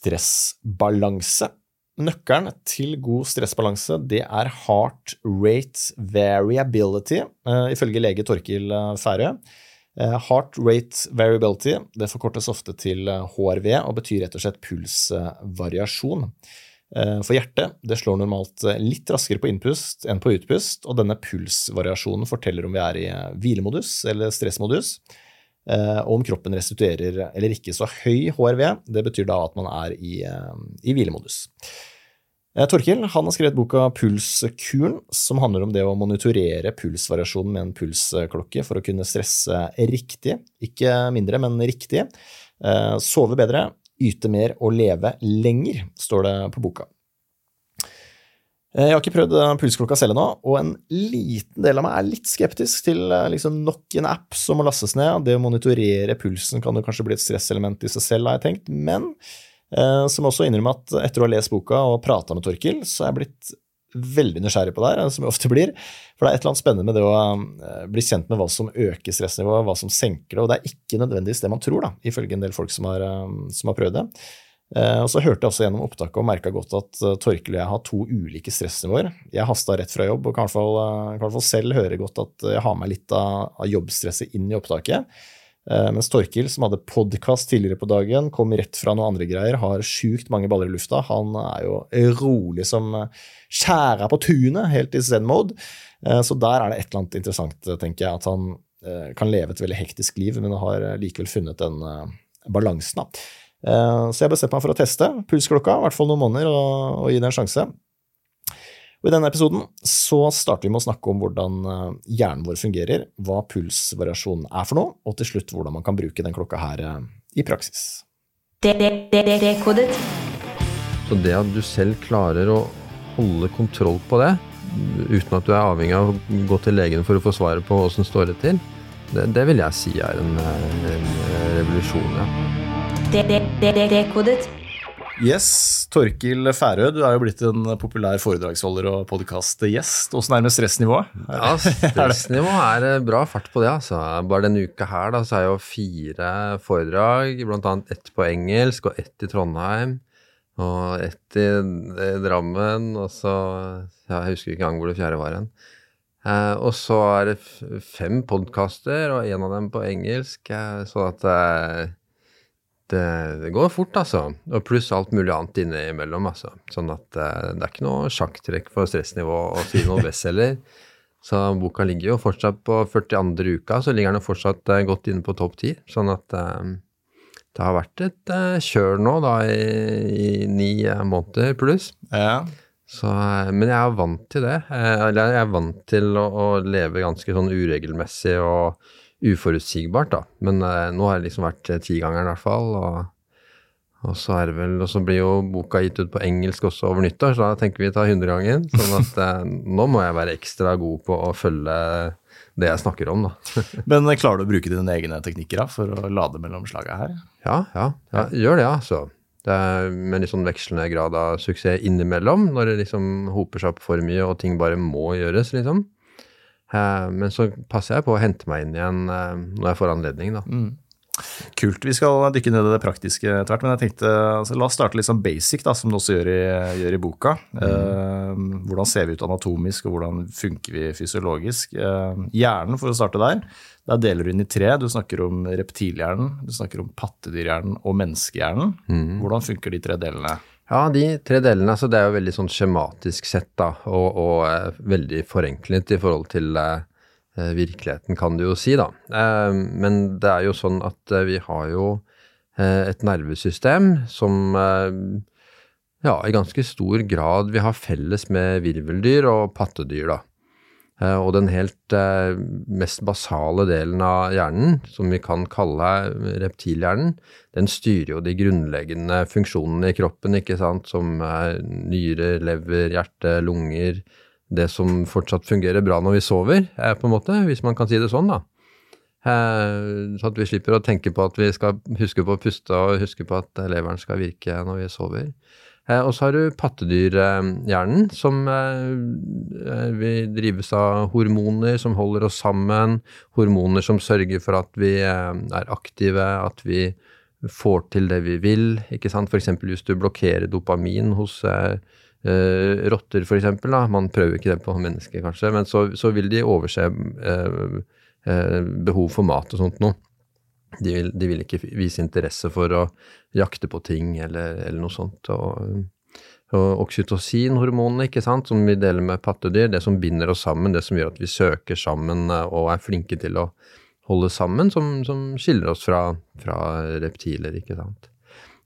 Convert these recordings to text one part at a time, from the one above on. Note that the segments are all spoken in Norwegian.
stressbalanse. Nøkkelen til god stressbalanse det er heart rate variability, uh, ifølge lege Torkil Færø. Uh, heart rate variability det forkortes ofte til HRV og betyr rett og slett pulsvariasjon. Eh, for hjertet det slår normalt eh, litt raskere på innpust enn på utpust, og denne pulsvariasjonen forteller om vi er i eh, hvilemodus eller stressmodus, og om kroppen restituerer eller ikke. Så høy HRV det betyr da at man er i, i hvilemodus. Torkil han har skrevet boka Pulskuren, som handler om det å monitorere pulsvariasjonen med en pulsklokke for å kunne stresse riktig. Ikke mindre, men riktig. Sove bedre, yte mer og leve lenger, står det på boka. Eh, jeg har ikke prøvd eh, pulsklokka selv ennå, og en liten del av meg er litt skeptisk til eh, liksom, nok en app som må lastes ned. Det å monitorere pulsen kan jo kanskje bli et stresselement i seg selv, har jeg tenkt. Men eh, som også innrømme at etter å ha lest boka og prata med Torkil, så er jeg blitt veldig nysgjerrig på det her, som jeg ofte blir. For det er et eller annet spennende med det å eh, bli kjent med hva som øker stressnivået, hva som senker det. Og det er ikke nødvendigvis det man tror, da, ifølge en del folk som har, eh, som har prøvd det. Eh, og så hørte jeg også gjennom opptaket og merka godt at Torkel og jeg har to ulike stressnivåer. Jeg hasta rett fra jobb og kan i hvert fall selv høre godt at jeg har med litt av, jobbstresset inn i opptaket. Eh, mens Torkil, som hadde podkast tidligere på dagen, kom rett fra noen andre greier, har sjukt mange baller i lufta. Han er jo rolig som skjæra på tunet, helt i zen-mode. Eh, så der er det et eller annet interessant, tenker jeg, at han eh, kan leve et veldig hektisk liv, men har likevel funnet den balansen. Så jeg bestemte meg for å teste pulsklokka, i hvert fall noen måneder, og, og gi det en sjanse. Og I denne episoden så starter vi med å snakke om hvordan eh, hjernen vår fungerer, hva pulsvariasjonen er for noe, og til slutt hvordan man kan bruke den klokka her eh, i praksis. Det Så det at du selv klarer å holde kontroll på det, uten at du er avhengig av å gå til legen for å få svaret på åssen står det til, det, det, vil jeg si er en, eh, en revolusjon, ja. Dekodet. Yes, Torkil Færø, du er jo blitt en populær foredragsholder og podkastgjest. Åssen er det med stressnivået? Ja, stressnivået er eh, bra fart på det. altså. Bare denne uka her da, så er jo fire foredrag, bl.a. ett på engelsk og ett i Trondheim. Og ett i, i Drammen, og så ja, Jeg husker ikke engang hvor det fjerde var hen. Eh, og så er det fem podkaster, og en av dem på engelsk. Eh, sånn at eh, det, det, går fort, altså. Og pluss alt mulig annet innimellom, altså. Sånn at uh, det er ikke noe sjakktrekk for stressnivå å si noe bestselger. Så boka ligger jo fortsatt på 42. uka, så ligger den fortsatt uh, godt inne på topp 10. Sånn at uh, det har vært et kjør nå, da, i, i ni måneder pluss. Ja. Så, men jeg er vant til det. Eller jeg er vant til å, å leve ganske sånn uregelmessig og uforutsigbart, da. Men eh, nå har det liksom vært eh, tigangeren i hvert fall. Og, og, så er det vel, og så blir jo boka gitt ut på engelsk også over nyttår, så da tenker vi ta hundregangen. Sånn at eh, nå må jeg være ekstra god på å følge det jeg snakker om, da. Men eh, klarer du å bruke dine egne teknikker da, for å lade mellom slaga her? Ja, ja, ja, gjør det, altså. Det er med litt sånn vekslende grad av suksess innimellom, når det liksom hoper seg opp for mye og ting bare må gjøres, liksom. Eh, men så passer jeg på å hente meg inn igjen eh, når jeg får anledning, da. Mm. Kult. Vi skal dykke ned i det praktiske etter hvert, men jeg tenkte altså, la oss starte litt sånn basic, da, som du også gjør i, gjør i boka. Mm. Eh, hvordan ser vi ut anatomisk, og hvordan funker vi fysiologisk? Eh, hjernen, for å starte der. Der deler du inn i tre. Du snakker om reptilhjernen, du snakker om pattedyrhjernen og menneskehjernen. Mm. Hvordan funker de tre delene? Ja, de tre delene. altså Det er jo veldig sånn skjematisk sett, da, og, og eh, veldig forenklet i forhold til eh, eh, virkeligheten, kan du jo si, da. Eh, men det er jo sånn at eh, vi har jo eh, et nervesystem som ja, i ganske stor grad vi har felles med virveldyr og pattedyr, da. Eh, og den helt eh, mest basale delen av hjernen, som vi kan kalle reptilhjernen, den styrer jo de grunnleggende funksjonene i kroppen, ikke sant, som nyre, lever, hjerte, lunger Det som fortsatt fungerer bra når vi sover, på en måte, hvis man kan si det sånn, da. Eh, så at vi slipper å tenke på at vi skal huske på å puste og huske på at leveren skal virke når vi sover. Eh, og så har du pattedyrhjernen, som eh, vi drives av hormoner som holder oss sammen. Hormoner som sørger for at vi eh, er aktive, at vi får til det vi vil, ikke sant. F.eks. hvis du blokkerer dopamin hos eh, eh, rotter, f.eks. Man prøver ikke det på mennesker, kanskje, men så, så vil de overse eh, eh, behov for mat og sånt noe. De vil, de vil, ikke vise interesse for å jakte på ting eller, eller noe sånt. Og, og oksytocinhormonene, som vi deler med pattedyr, det som binder oss sammen, det som gjør at vi søker sammen eh, og er flinke til å holde sammen, som, som skiller oss fra, fra, reptiler, ikke sant.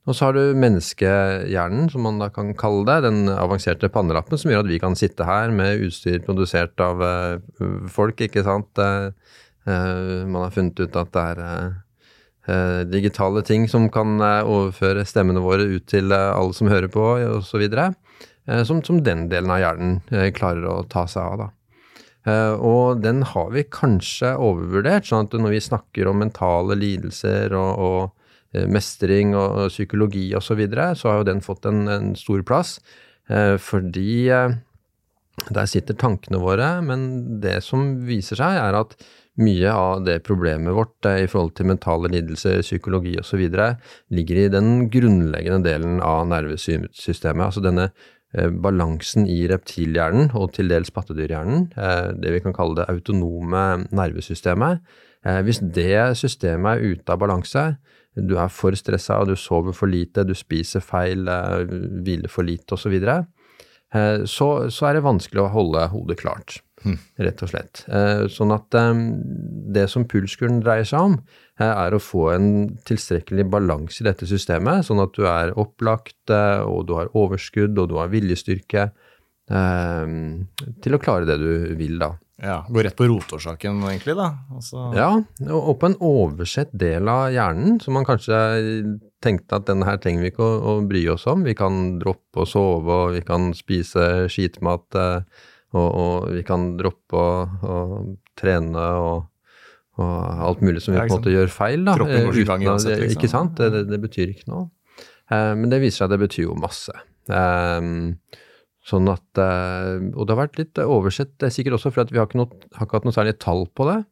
Og så har du menneskehjernen, som man da kan kalle det, den avanserte pannelappen, som gjør at vi kan sitte her med utstyr produsert av uh, folk, ikke sant. Uh, man har funnet ut at det er Eh, digitale ting som kan eh, overføre stemmene våre ut til eh, alle som hører på, osv. Som, som den delen av hjernen klarer å ta seg av. da. Og den har vi kanskje overvurdert. sånn at når vi snakker om mentale lidelser og, og mestring og psykologi osv., så, videre, så har jo den fått en, en stor plass. Fordi der sitter tankene våre, men det som viser seg, er at mye av det problemet vårt eh, i forhold til mentale lidelser, psykologi osv. ligger i den grunnleggende delen av nervesystemet. Altså denne eh, balansen i reptilhjernen og til dels pattedyrhjernen, eh, det vi kan kalle det autonome nervesystemet. Hvis det systemet er ute av balanse, du er for stressa, du sover for lite, du spiser feil, hviler for lite osv., så, videre, så, så er det vanskelig å holde hodet klart. Rett og slett. Eh, sånn at eh, det som pulskuren dreier seg om, eh, er å få en tilstrekkelig balanse i dette systemet, sånn at du er opplagt, og du har overskudd, og du har viljestyrke til å klare det du vil, da. Ja, Gå rett på rotårsaken, egentlig, da. Altså... Ja, og på en oversett del av hjernen, som man kanskje tenkte at denne her trenger vi ikke å, å bry oss om. Vi kan droppe å sove, og vi kan spise skitmat. Eh, og, og vi kan droppe å, trene og, og, alt mulig som vi på en måte gjør feil. da. Uten, går ikke uansett, liksom. Ikke sant? Det, det, det, betyr ikke noe. Eh, men det viser seg at det betyr jo masse. Eh, sånn at eh, Og det har vært litt oversett, det er sikkert også fordi vi har ikke, noe, har ikke hatt noe særlig tall på det.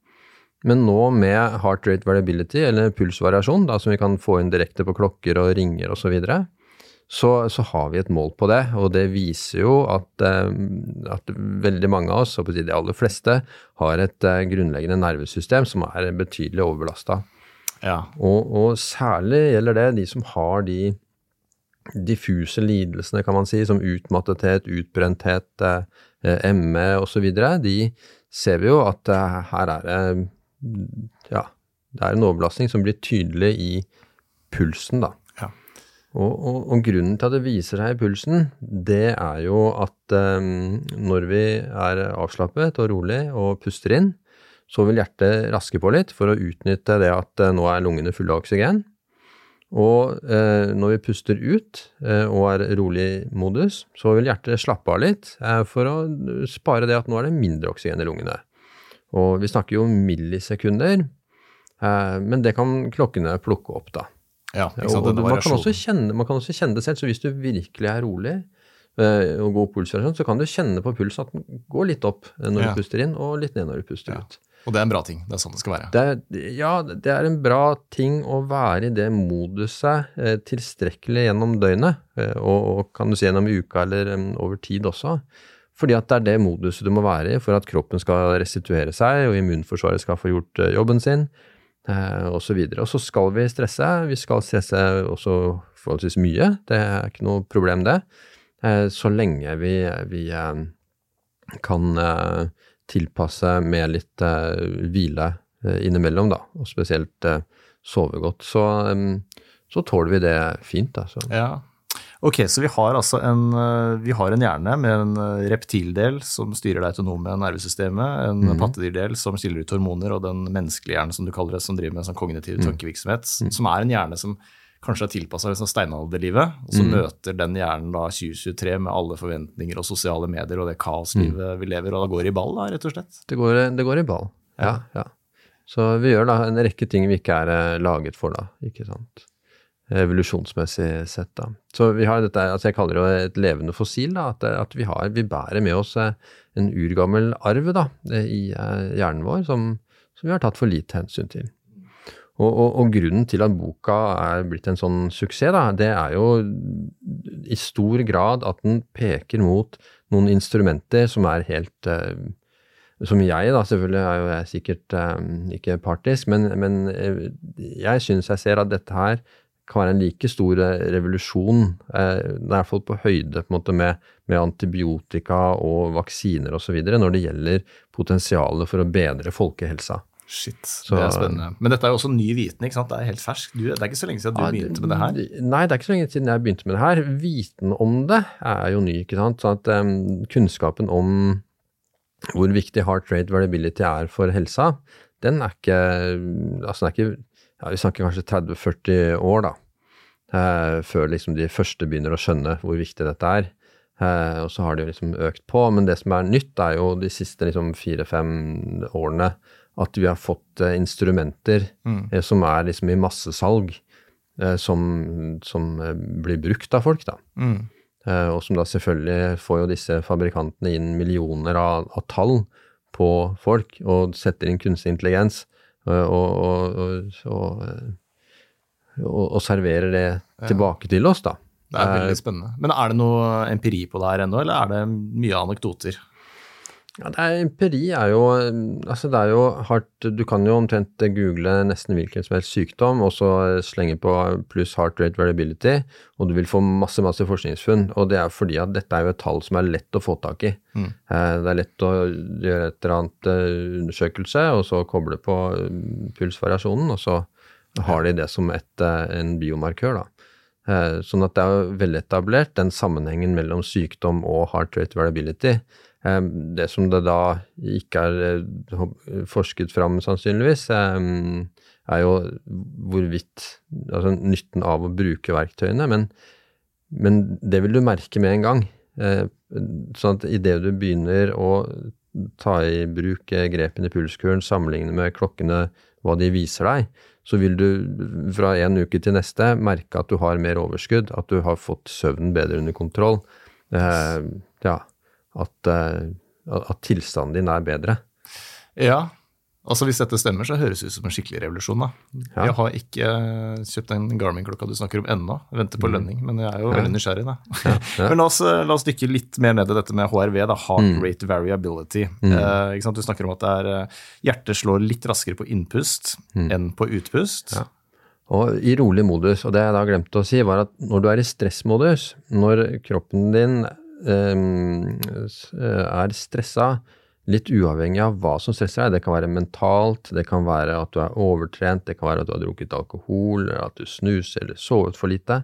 Men nå med heart rate variability, eller pulsvariasjon, da, som vi kan få inn direkte på klokker og ringer osv., så, videre, så, så, har vi et mål på det. Og det viser jo at, eh, at veldig mange av oss, og de aller fleste, har et eh, grunnleggende nervesystem som er betydelig overbelasta. Ja. Og, og, særlig gjelder det de som har de diffuse lidelsene, kan man si, som utmattethet, utbrenthet, eh, ME osv. De ser vi jo at her er det ja, det er en overbelastning som blir tydelig i pulsen, da. Og, og, og, grunnen til at det viser seg i pulsen, det er jo at um, når vi er avslappet og rolig og puster inn, så vil hjertet raske på litt for å utnytte det at uh, nå er lungene fulle av oksygen. Og uh, når vi puster ut uh, og er rolig modus, så vil hjertet slappe av litt for å spare det at nå er det mindre oksygen i lungene. Og vi snakker jo millisekunder, men det kan klokkene plukke opp, da. Ja, sant, og man, kan også kjenne, man kan også kjenne det selv, så hvis du virkelig er rolig øh, og god pulsvariasjon, så kan du kjenne på pulsen at den går litt opp når ja. du puster inn, og litt ned når du puster ja. ut. Og det er en bra ting. Det er sånn det skal være. Det er, ja, det er en bra ting å være i det moduset eh, tilstrekkelig gjennom døgnet, eh, og, og, kan du si gjennom uka eller um, over tid også. Fordi at det er det moduset du må være i for at kroppen skal restituere seg, og immunforsvaret skal få gjort uh, jobben sin eh, så Og, og så skal vi stresse. Vi skal stresse også forholdsvis mye. Det er ikke noe problem, det. Eh, så lenge vi, vi eh, kan tilpasse med litt hvile innimellom, da. Og spesielt sove godt. Så, så tåler vi det fint, altså. Ja. Ok, så vi har altså en, eh, vi har en hjerne med en eh, reptildel som styrer det autonome nervesystemet, en mm. pattedyrdel som skiller ut hormoner, og den menneskelige hjernen som du kaller det, som driver med sånn kognitiv mm. tankevirksomhet, mm. som er en hjerne som kanskje er tilpassa liksom steinalderlivet, og så mm. møter den hjernen da 2023 med alle forventninger og sosiale medier og det kaoslivet mm. vi lever, og da går det i ball, da, rett og slett? Det går, det går i ball, ja. ja. Så vi gjør da en rekke ting vi ikke er eh, laget for, da, ikke sant evolusjonsmessig sett. da. Så vi har dette, altså jeg kaller det et levende fossil. da, At, at vi, har, vi, bærer med oss eh, en urgammel arv da, i eh, hjernen vår som, som, vi har tatt for lite hensyn til. Og, og, og, grunnen til at boka er blitt en sånn suksess, da, det er jo i stor grad at den peker mot noen instrumenter som er helt Som jeg, da, selvfølgelig er jo jeg sikkert ikke partisk, men, men jeg syns jeg ser at dette her kan være en like stor revolusjon, i hvert fall på høyde på måte, med, med antibiotika og vaksiner osv., når det gjelder potensialet for å bedre folkehelsa. Shit, så, det er spennende. Men dette er jo også ny viten, ikke sant? Det er helt ferskt. det er ikke så lenge siden du ja, begynte med det her? Nei, det er ikke så lenge siden jeg begynte med det her. Viten om det er jo ny, ikke sant. Sånn at um, kunnskapen om hvor viktig heart rate variability er for helsa, den er ikke Altså, den er ikke ja, Vi snakker kanskje 30-40 år, da. Uh, før liksom de første begynner å skjønne hvor viktig dette er. Uh, og så har det jo liksom økt på. Men det som er nytt, er jo de siste liksom fire-fem årene at vi har fått eh, instrumenter mm. Eh, som er liksom i massesalg, eh, som, som blir brukt av folk, da. Mm. og som da selvfølgelig får jo disse fabrikantene inn millioner av, av tall på folk, og setter inn kunstig intelligens, og, og, og, og serverer det tilbake til oss, da. Det er veldig spennende. Men er det noe empiri på det her ennå, eller er det mye anekdoter? Ja, det er, empiri er jo Altså, det er jo hardt Du kan jo omtrent google nesten hvilken som helst sykdom, og så slenge på pluss heart rate variability, og du vil få masse, masse forskningsfunn. Og det er fordi at dette er jo et tall som er lett å få tak i. Mm. Eh, det er lett å gjøre et eller annet eh, undersøkelse, og så koble på mm, pulsvariasjonen, og så har de det som et, eh, en biomarkør, da. Sånn at det er veletablert, den sammenhengen mellom sykdom og heart rate variability. Det som det da ikke er eh, forsket fram, sannsynligvis, er jo hvorvidt Altså nytten av å bruke verktøyene. Men, men det vil du merke med en gang. Eh, sånn at idet du begynner å ta i bruk grepene i pulskuren, sammenligne med klokkene, hva de viser deg, så vil du fra en uke til neste merke at du har mer overskudd, at du har fått søvnen bedre under kontroll. Eh, ja, at, eh, at tilstanden din er bedre. Ja, altså hvis dette stemmer, så høres det ut som en skikkelig revolusjon. da. Ja. Jeg har ikke eh, kjøpt den Garmin-klokka du snakker om ennå. Venter på mm. lønning, men jeg er jo ja. veldig nysgjerrig. da. Ja. men la oss, eh, la oss, dykke litt mer ned i dette med HRV, da, heart mm. rate variability. Mm. Eh, du snakker om at det er, hjertet slår litt raskere på innpust mm. enn på utpust. Ja. Og i rolig modus, og det jeg da glemte å si, var at når du er i stressmodus, når kroppen din er stressa, litt uavhengig av hva som stresser deg. Det kan være mentalt, det kan være at du er overtrent, det kan være at du har drukket alkohol, eller at du snuser eller sovet for lite.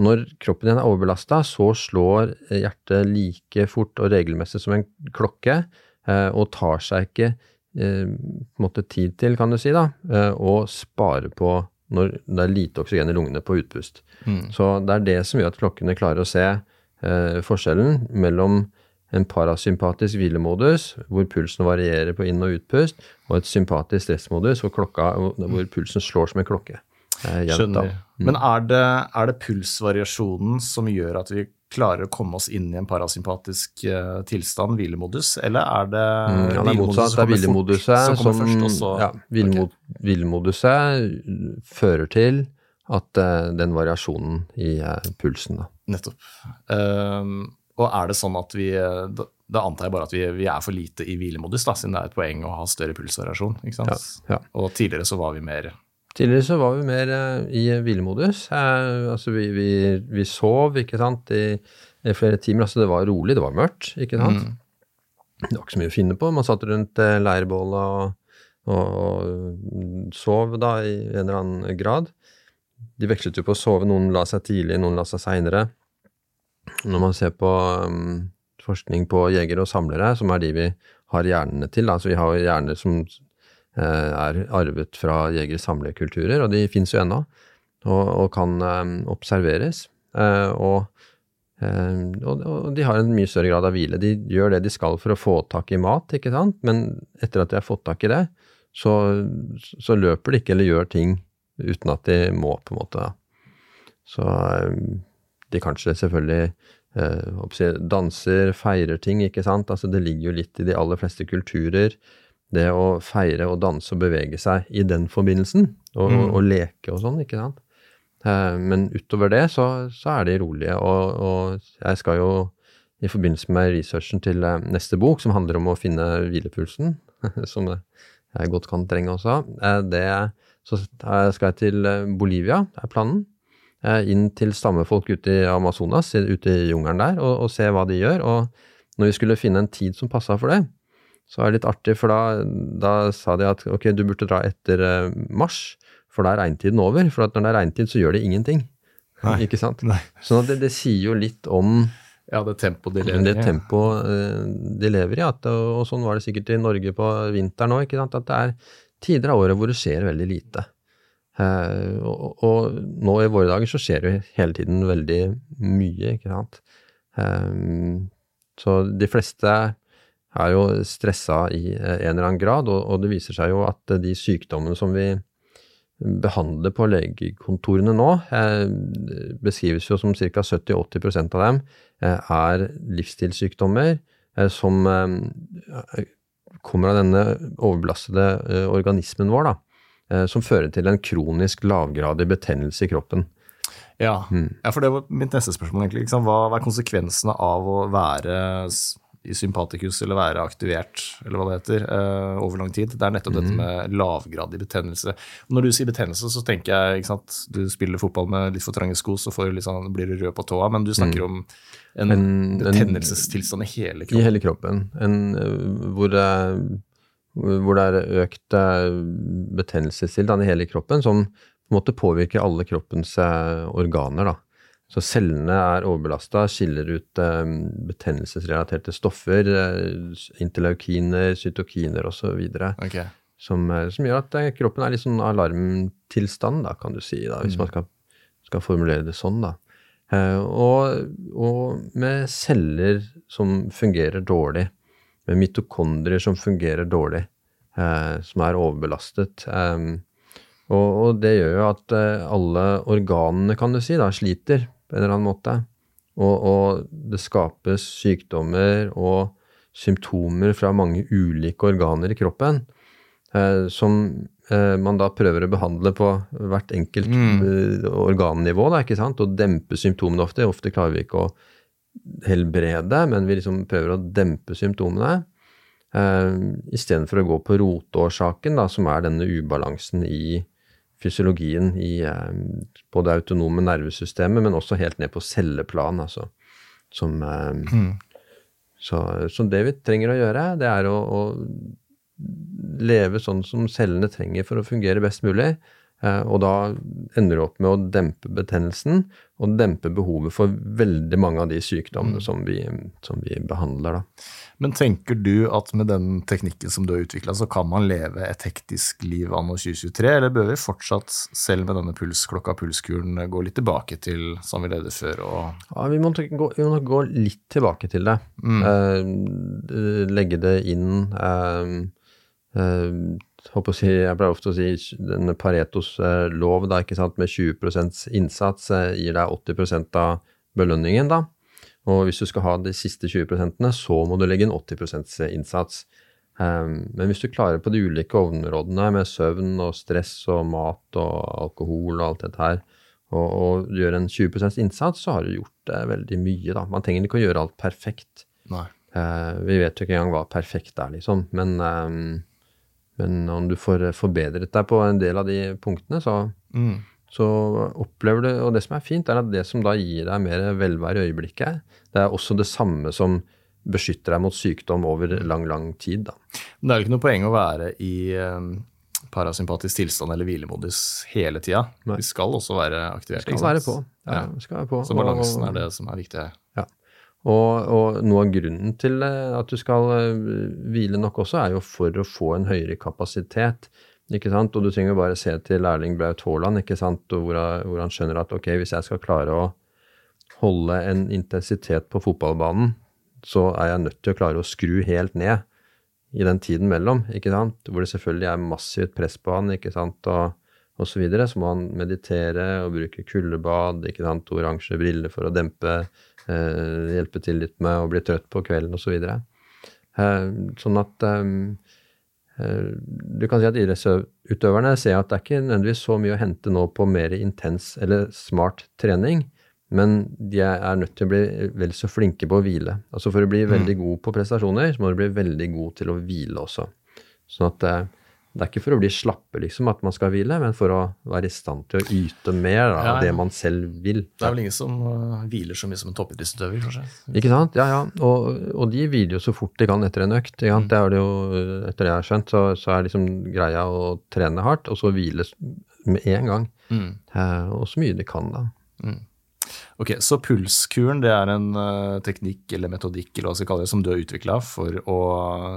Når kroppen din er overbelasta, så slår hjertet like fort og regelmessig som en klokke, eh, og tar seg ikke eh, på en måte tid til, kan du si, da, og å spare på når det er lite oksygen i lungene på utpust. Mm. Så det er det som gjør at klokkene klarer å se eh, forskjellen mellom en parasympatisk hvilemodus, hvor pulsen varierer på inn- og utpust, og et sympatisk stressmodus, hvor, klokka, hvor pulsen slår som en klokke. Eh, Skjønner. Mm. Men er det, er det, pulsvariasjonen som gjør at vi klarer å komme oss inn i en parasympatisk uh, tilstand, hvilemodus, eller er det mm, ja, det er motsatt. Det er hvilemoduset som, som også, ja, hvilemoduset okay. fører til at uh, den variasjonen i uh, pulsen, da. Nettopp. Um, og er det sånn at vi da, da antar jeg bare at vi, vi, er for lite i hvilemodus, da, siden det er et poeng å ha større pulsvariasjon. ikke sant? Ja, ja. Og tidligere så var vi mer Tidligere så var vi mer i hvilemodus. Uh, altså vi, vi, vi, sov, ikke sant, i, i, flere timer. Altså det var rolig, det var mørkt, ikke sant. Mm. Det var ikke så mye å finne på. Man satt rundt leirbålet og, og, og, sov da i en eller annen grad de vekslet jo på å sove. Noen la seg tidlig, noen la seg seinere. Når man ser på um, forskning på jegere og samlere, som er de vi har hjernene til, altså vi har hjerner som uh, er arvet fra jeger-samlerkulturer, og de fins jo ennå, og, og, kan um, observeres. Uh, og, og, de har en mye større grad av hvile. De gjør det de skal for å få tak i mat, ikke sant, men etter at de har fått tak i det, så, så løper de ikke eller gjør ting uten at de må, på en måte. Så eh, de kanskje selvfølgelig eh, danser, feirer ting, ikke sant. Altså det ligger jo litt i de aller fleste kulturer. det å feire og danse og bevege seg i den forbindelsen, og, Mm. og, og leke og sånn, ikke sant. Eh, men utover det så, så er de rolige, og, og jeg skal jo i forbindelse med researchen til neste bok, som handler om å finne hvilepulsen, som jeg godt kan trenge også, eh, det, så skal jeg til eh, Bolivia, er planen. Eh, Inn til stammefolk ute i Amazonas, ute i jungelen der, og, og se hva de gjør. Og når vi skulle finne en tid som passa for det, så er det litt artig, for da, da sa de at ok, du burde dra etter eh, mars, for da er regntiden over. For at når det er regntid, så gjør det ingenting. Nei. Ikke sant? Nei. Så det, det sier jo litt om Ja, det tempoet de lever i. tempoet eh, de lever i. At, og, og sånn var det sikkert i Norge på vinteren òg, at det er tider av året hvor det skjer veldig lite. Eh, og, og nå i våre dager så skjer det hele tiden veldig mye, ikke sant. Eh, så de fleste er jo stressa i eh, en eller annen grad, og, og det viser seg jo at de sykdommene som vi behandler på legekontorene nå, beskrives jo som ca. 70-80% av dem er livsstilssykdommer som kommer av denne overbelastede eh, organismen vår, da, eh, som fører til en kronisk lavgradig betennelse i kroppen. Ja. Mm. ja, for det var mitt neste spørsmål, egentlig. Liksom. Hva, hva er konsekvensene av å være i sympatikus eller være aktivert, eller hva det heter, eh, over lang tid? Det er nettopp Mm. dette med lavgradig betennelse. Når du sier betennelse, så tenker jeg ikke sant, du spiller fotball med litt for trange sko, så sånn, blir du rød på tåa, men du snakker om en, Mm. En- en- betennelsestilstand i hele I kroppen. hele kroppen. En, eh, hvor, det, hvor det er økt eh, betennelsestilstand i hele kroppen, som på en måte påvirker alle kroppens organer. Da. Så cellene er overbelasta, skiller ut eh, betennelsesrelaterte stoffer, eh, interleukiner, cytokiner osv. Okay. Som, eh, som gjør at eh, kroppen er litt sånn alarmtilstand, da, kan du si, da, hvis man skal, skal formulere det sånn. da. Eh, og, og med celler som fungerer dårlig, med mitokondrier som fungerer dårlig, eh, som er overbelastet. Og, og det gjør jo at alle organene, kan du si, da, sliter på en eller annen måte. Og, og det skapes sykdommer og symptomer fra mange ulike organer i kroppen eh, som eh, man da prøver å behandle på hvert enkelt eh, organnivå, da, ikke sant? og dempe symptomene ofte. Ofte klarer vi ikke å helbrede, men vi liksom prøver å dempe symptomene. Eh, Istedenfor å gå på roteårsaken, da, som er denne ubalansen i fysiologien i eh, både autonome nervesystemet, men også helt ned på celleplan, altså. Som eh, så, så det vi trenger å gjøre, det er å, å leve sånn som cellene trenger for å fungere best mulig. Eh, og da ender det opp med å dempe betennelsen og dempe behovet for veldig mange av de sykdommene som, vi, som vi behandler. Da. Men tenker du at med den teknikken som du har utvikla, så kan man leve et hektisk liv anno 2023, eller bør vi fortsatt, selv med denne pulsklokka, pulskuren, gå litt tilbake til som vi levde før? Ja, vi må, gå, vi må nok gå litt tilbake til det. Eh, legge det inn eh, eh, håper å si, Jeg pleier ofte å si denne Paretos eh, lov, da, ikke sant, med 20 innsats eh, gir deg 80 av belønningen. da. Og hvis du skal ha de siste 20% så må du legge inn 80 innsats. Um, men hvis du klarer på de ulike områdene med søvn og stress og mat og alkohol og alt dette her, og, og gjør en 20% innsats, så har du gjort veldig mye. da. Man trenger ikke å gjøre alt perfekt. Nei. Uh, vi vet jo ikke engang hva perfekt er, liksom. Men, um, men om du får forbedret deg på en del av de punktene, så, Mm. så opplever du Og det som er fint, er at det som da gir deg mer velvære i øyeblikket, det er også det samme som beskytter deg mot sykdom over lang, lang tid. da. Det er jo ikke noe poeng å være i eh, parasympatisk tilstand eller hvilemodus hele tida. Vi skal også være aktivert. Skal være på. Ja, skal være på. Så balansen Og- er det som er viktig her. Og, og noe av grunnen til eh, at du skal eh, hvile nok også, er jo for å få en høyere kapasitet. ikke sant? Og du trenger bare se til Erling Braut Haaland, ikke sant? Hvor, hvor han skjønner at ok, hvis jeg skal klare å holde en intensitet på fotballbanen, så er jeg nødt til å klare å skru helt ned i den tiden mellom, ikke sant? Hvor det selvfølgelig er massivt press på han, ikke sant? Og, og så videre. Så må han meditere og bruke kuldebad, ikke sant? Oransje briller for å dempe hjelpe til litt med å bli trøtt på kvelden osv. Så eh, sånn at eh, eh, du kan si at idrettsutøverne ser at det er ikke nødvendigvis så mye å hente nå på mer intens eller smart trening, men de er nødt til å bli vel så flinke på å hvile. Altså For å bli veldig god på prestasjoner, så må du bli veldig god til å hvile også. Sånn at eh, det er ikke for å bli slappe, liksom, at man skal hvile, men for å være i stand til å yte mer av ja, ja. det man selv vil. Det er vel ingen som uh, hviler så mye som en toppidrettsutøver, kanskje? Ikke sant? Ja, ja. Og, og, de hviler jo så fort de kan etter en økt. Mm. Det er det jo, etter det jeg har skjønt, så, så, er liksom greia å trene hardt, og så hvile med en gang. Mm. Uh, og så mye de kan, da. Mm. Ok, Så pulskuren det er en uh, teknikk eller metodikk eller hva skal kalle det, som du har utvikla for å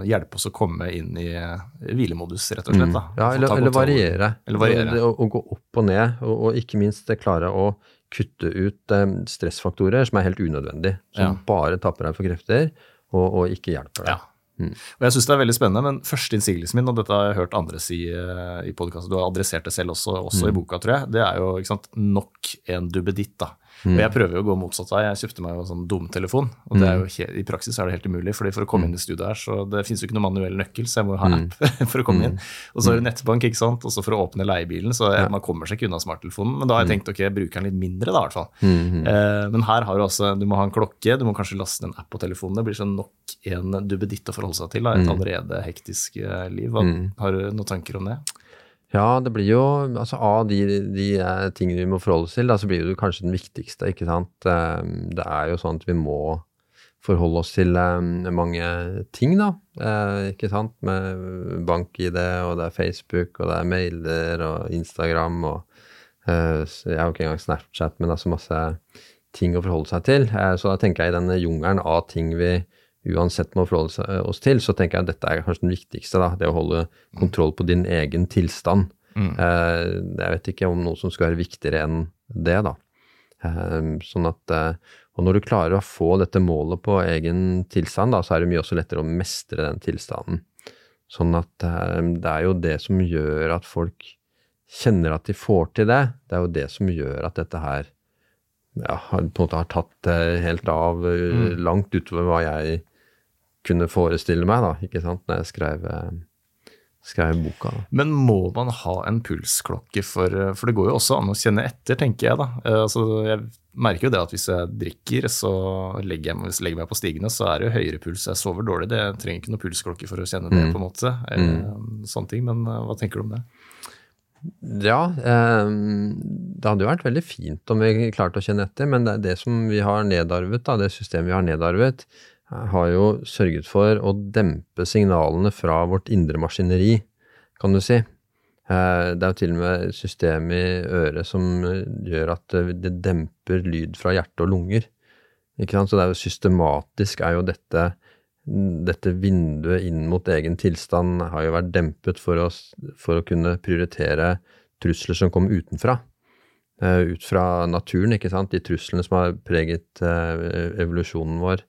hjelpe oss å komme inn i uh, hvilemodus, rett og slett? Da. Mm. Ja, eller, eller variere. Eller variere. Å, å, gå opp og ned, og, og, ikke minst klare å kutte ut stressfaktorer som er helt unødvendig, som ja. bare tapper deg for krefter og, og ikke hjelper deg. Ja. Mm. Og jeg synes det er veldig spennende, men første innsigelsen min, og dette har jeg hørt andre si i podkasten, du har adressert det selv også, også mm. i boka, tror jeg, det er jo sant, nok en duppeditt. da. Mm. Og jeg prøver jo å gå motsatt vei. Jeg kjøpte meg jo sånn dumtelefon. Og det er jo helt, i praksis er det helt umulig, fordi for å komme mm. inn i studioet her, så det finnes jo ikke noen manuell nøkkel, så jeg må jo ha mm. app for å komme inn. Og så er det nettbank, ikke sant. Og så for å åpne leiebilen, så jeg, man kommer seg ikke unna smarttelefonen. Men da har jeg tenkt ok, jeg bruker den litt mindre, da, i hvert fall. Eh, men her har du også Du må ha en klokke, du må kanskje laste en app på telefonen. Det blir sånn nok en duppeditt å forholde seg til, da, et allerede hektisk eh, liv. Har du noen tanker om det? Ja, det blir jo altså Av de, de eh, tingene vi må forholde oss til, da, så blir det kanskje den viktigste. ikke sant? Ehm, det er jo sånn at vi må forholde oss til ehm, mange ting, da. Eh, ikke sant? Med bank-ID, og det er Facebook, og det er mailer og Instagram og eh, Jeg har jo ikke engang Snapchat, men det er så masse ting å forholde seg til. Så da tenker jeg i denne jungelen av ting vi uansett må forholde eh, oss til, så tenker jeg at dette er kanskje den viktigste. da, Det å holde kontroll på din egen tilstand. Mm. Eh, jeg vet ikke om noe som skal være viktigere enn det, da. Eh, sånn at, og når du klarer å få dette målet på egen tilstand, da, så er det mye også lettere å mestre den tilstanden. Sånn at det er jo det som gjør at folk kjenner at de får til det. Det er jo det som gjør at dette her ja, på en måte har tatt helt av mm. langt utover hva jeg kunne forestille meg, da, ikke sant, når jeg skrev, eh, skrev boka. Da. Men må man ha en pulsklokke for For det går jo også an å kjenne etter, tenker jeg, da. Eh, altså, jeg merker jo det at hvis jeg drikker, så legger jeg, hvis jeg legger meg på stigene, så er det jo høyere puls. Jeg sover dårlig. Det, jeg trenger ikke noe pulsklokke for å kjenne det, mm. på en måte. Eh, mm. Sånne ting. Men hva tenker du om det? Ja, eh, det hadde jo vært veldig fint om vi klarte å kjenne etter, men det det som vi har nedarvet, da, det systemet vi har nedarvet, har jo sørget for å dempe signalene fra vårt indre maskineri, kan du si. Eh, det er jo til og med system i øret som gjør at det demper lyd fra hjerte og lunger. Ikke sant? Så det er jo systematisk er jo dette dette vinduet inn mot egen tilstand har jo vært dempet for, oss, for å kunne prioritere trusler som kom utenfra. Ut fra naturen, ikke sant. De truslene som har preget evolusjonen vår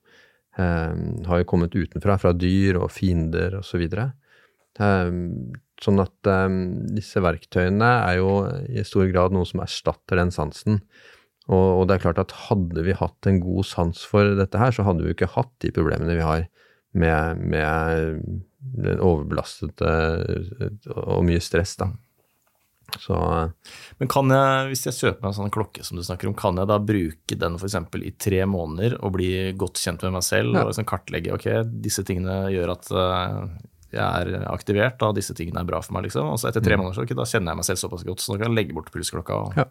Ehm, har jo kommet utenfra, fra dyr og fiender osv. Så ehm, sånn at ehm, disse verktøyene er jo i stor grad noe som erstatter den sansen. Og, og, det er klart at hadde vi hatt en god sans for dette her, så hadde vi jo ikke hatt de problemene vi har med, med overbelastede og mye stress, da. Så, Men kan jeg, hvis jeg kjøper meg en sånn klokke som du snakker om, kan jeg da bruke den f.eks. i tre måneder og bli godt kjent med meg selv ja. og liksom kartlegge ok, disse tingene gjør at uh, jeg er aktivert, og disse tingene er bra for meg, liksom. Og så etter tre mm. måneder så okay, da kjenner jeg meg selv såpass godt, så nå kan jeg legge bort pulsklokka. og ja.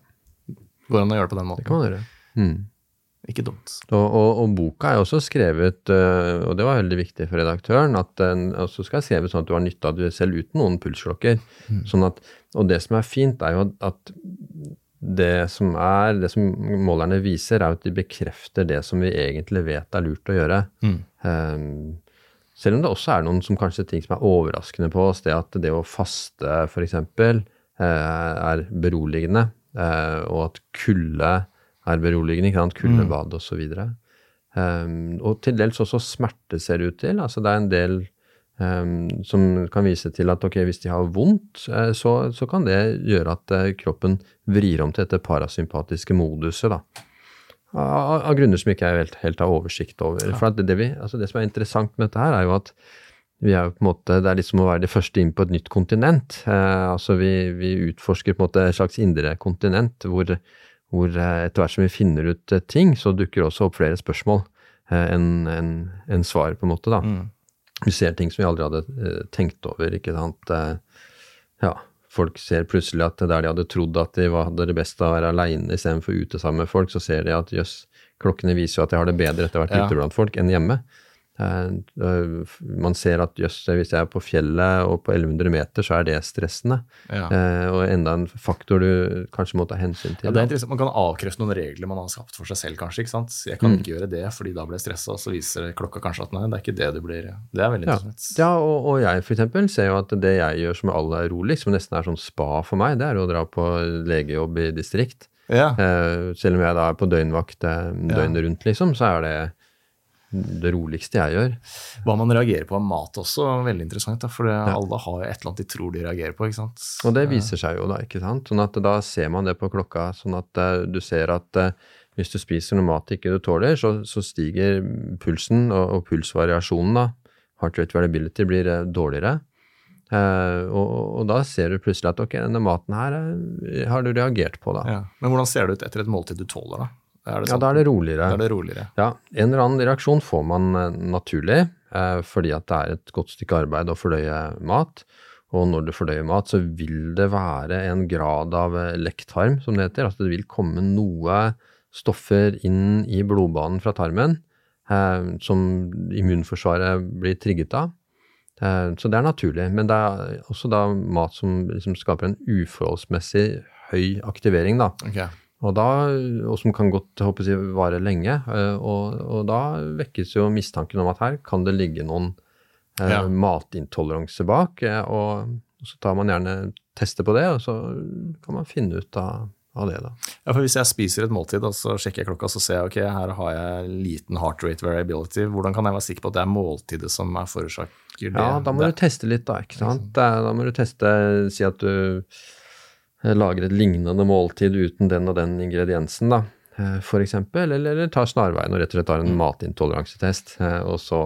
Går an å gjøre det på den måten. Det kan man gjøre. Mm. Ikke dumt. Og, og, og, boka er også skrevet, eh, og det var veldig viktig for redaktøren, at den også skal skrevet sånn at du har nytte av det selv uten noen pulsklokker. Mm. Sånn at, og det som er fint, er jo at det som, er, det som målerne viser, er at de bekrefter det som vi egentlig vet er lurt å gjøre. Mm. Um, selv om det også er noen som kanskje ting som er overraskende på oss, det at det å faste f.eks. Eh, er beroligende, uh, og at kulde er beroligende. ikke sant? Kuldebad mm. osv. Um, og til dels også smerte ser det ut til. altså Det er en del um, som kan vise til at ok, hvis de har vondt, uh, så, så, kan det gjøre at uh, kroppen vrir om til dette parasympatiske moduset. da. Av, av grunner som ikke jeg helt, helt har oversikt over. Ja. For det, det, vi, altså det, som er interessant med dette her, er jo at vi er jo på en måte, Det er litt som å være de første inn på et nytt kontinent. Eh, altså vi, vi, utforsker på en måte et slags indre kontinent, hvor, hvor eh, etter hvert som vi finner ut eh, ting, så dukker også opp flere spørsmål eh, enn en, en svar, på en måte. da. Mm. Vi ser ting som vi aldri hadde tenkt over. ikke sant? Ja, Folk ser plutselig at der de hadde trodd at de hadde det best av å være aleine istedenfor ute sammen med folk, så ser de at jøss, klokkene viser jo at jeg har det bedre etter å ha vært ja. ute blant folk enn hjemme. Eh, man ser at jøss, hvis jeg er på fjellet og på 1100 meter, så er det stressende. Ja. Eh, og enda en faktor du kanskje må ta hensyn til. Ja, det er interessant. Man kan avkrefte noen regler man har skapt for seg selv, kanskje. ikke sant? Jeg kan mm. ikke gjøre det, fordi da blir jeg stressa, og så viser klokka kanskje at nei, det er ikke det du blir. Det er veldig interessant. Ja, ja og, og, jeg eksempel ser jo at det jeg gjør som er aller rolig, som nesten er sånn spa for meg, det er å dra på legejobb i distrikt. Ja. Eh, selv om jeg da er på døgnvakt eh, døgnet rundt, liksom, så er det det roligste jeg gjør. Hva man reagerer på av mat også, veldig interessant. Da, for ja. alle har jo et eller annet de tror de reagerer på. ikke sant? Og det viser seg jo da, ikke sant. Sånn at da ser man det på klokka. Sånn at uh, du ser at uh, hvis du spiser noe mat ikke du tåler, så, så stiger pulsen, og, og, pulsvariasjonen, da, heart rate variability, blir uh, dårligere. Og, og, da ser du plutselig at ok, denne maten her har du reagert på, da. Ja. Men hvordan ser det ut etter et måltid du tåler, da? Ja, da er det roligere. Er det roligere. Ja, En eller annen reaksjon får man eh, naturlig, eh, fordi at det er et godt stykke arbeid å fordøye mat. Og når du fordøyer mat, så vil det være en grad av eh, lekktarm, som det heter. Altså det vil komme noe stoffer inn i blodbanen fra tarmen eh, som immunforsvaret blir trigget av. Eh, så det er naturlig. Men det er også da mat som liksom skaper en uforholdsmessig høy aktivering, da. Okay. Og, da, og som kan godt håper jeg, vare lenge. Eh, og, og, da vekkes jo mistanken om at her kan det ligge noen eh, ja. matintoleranse bak. Og, og, så tar man gjerne tester på det, og så kan man finne ut av, det. Ja, for Hvis jeg spiser et måltid og så sjekker jeg klokka så ser jeg ok, her har jeg liten heart rate variability, hvordan kan jeg være sikker på at det er måltidet som er forårsaker det? Ja, Da må det. du teste litt, da. ikke sant? Da må du teste, si at du Eh, lager et lignende måltid uten den og den ingrediensen, da, eh, for eksempel, eller, eller tar snarveien og rett og slett tar en mm. matintoleransetest. Eh, og så,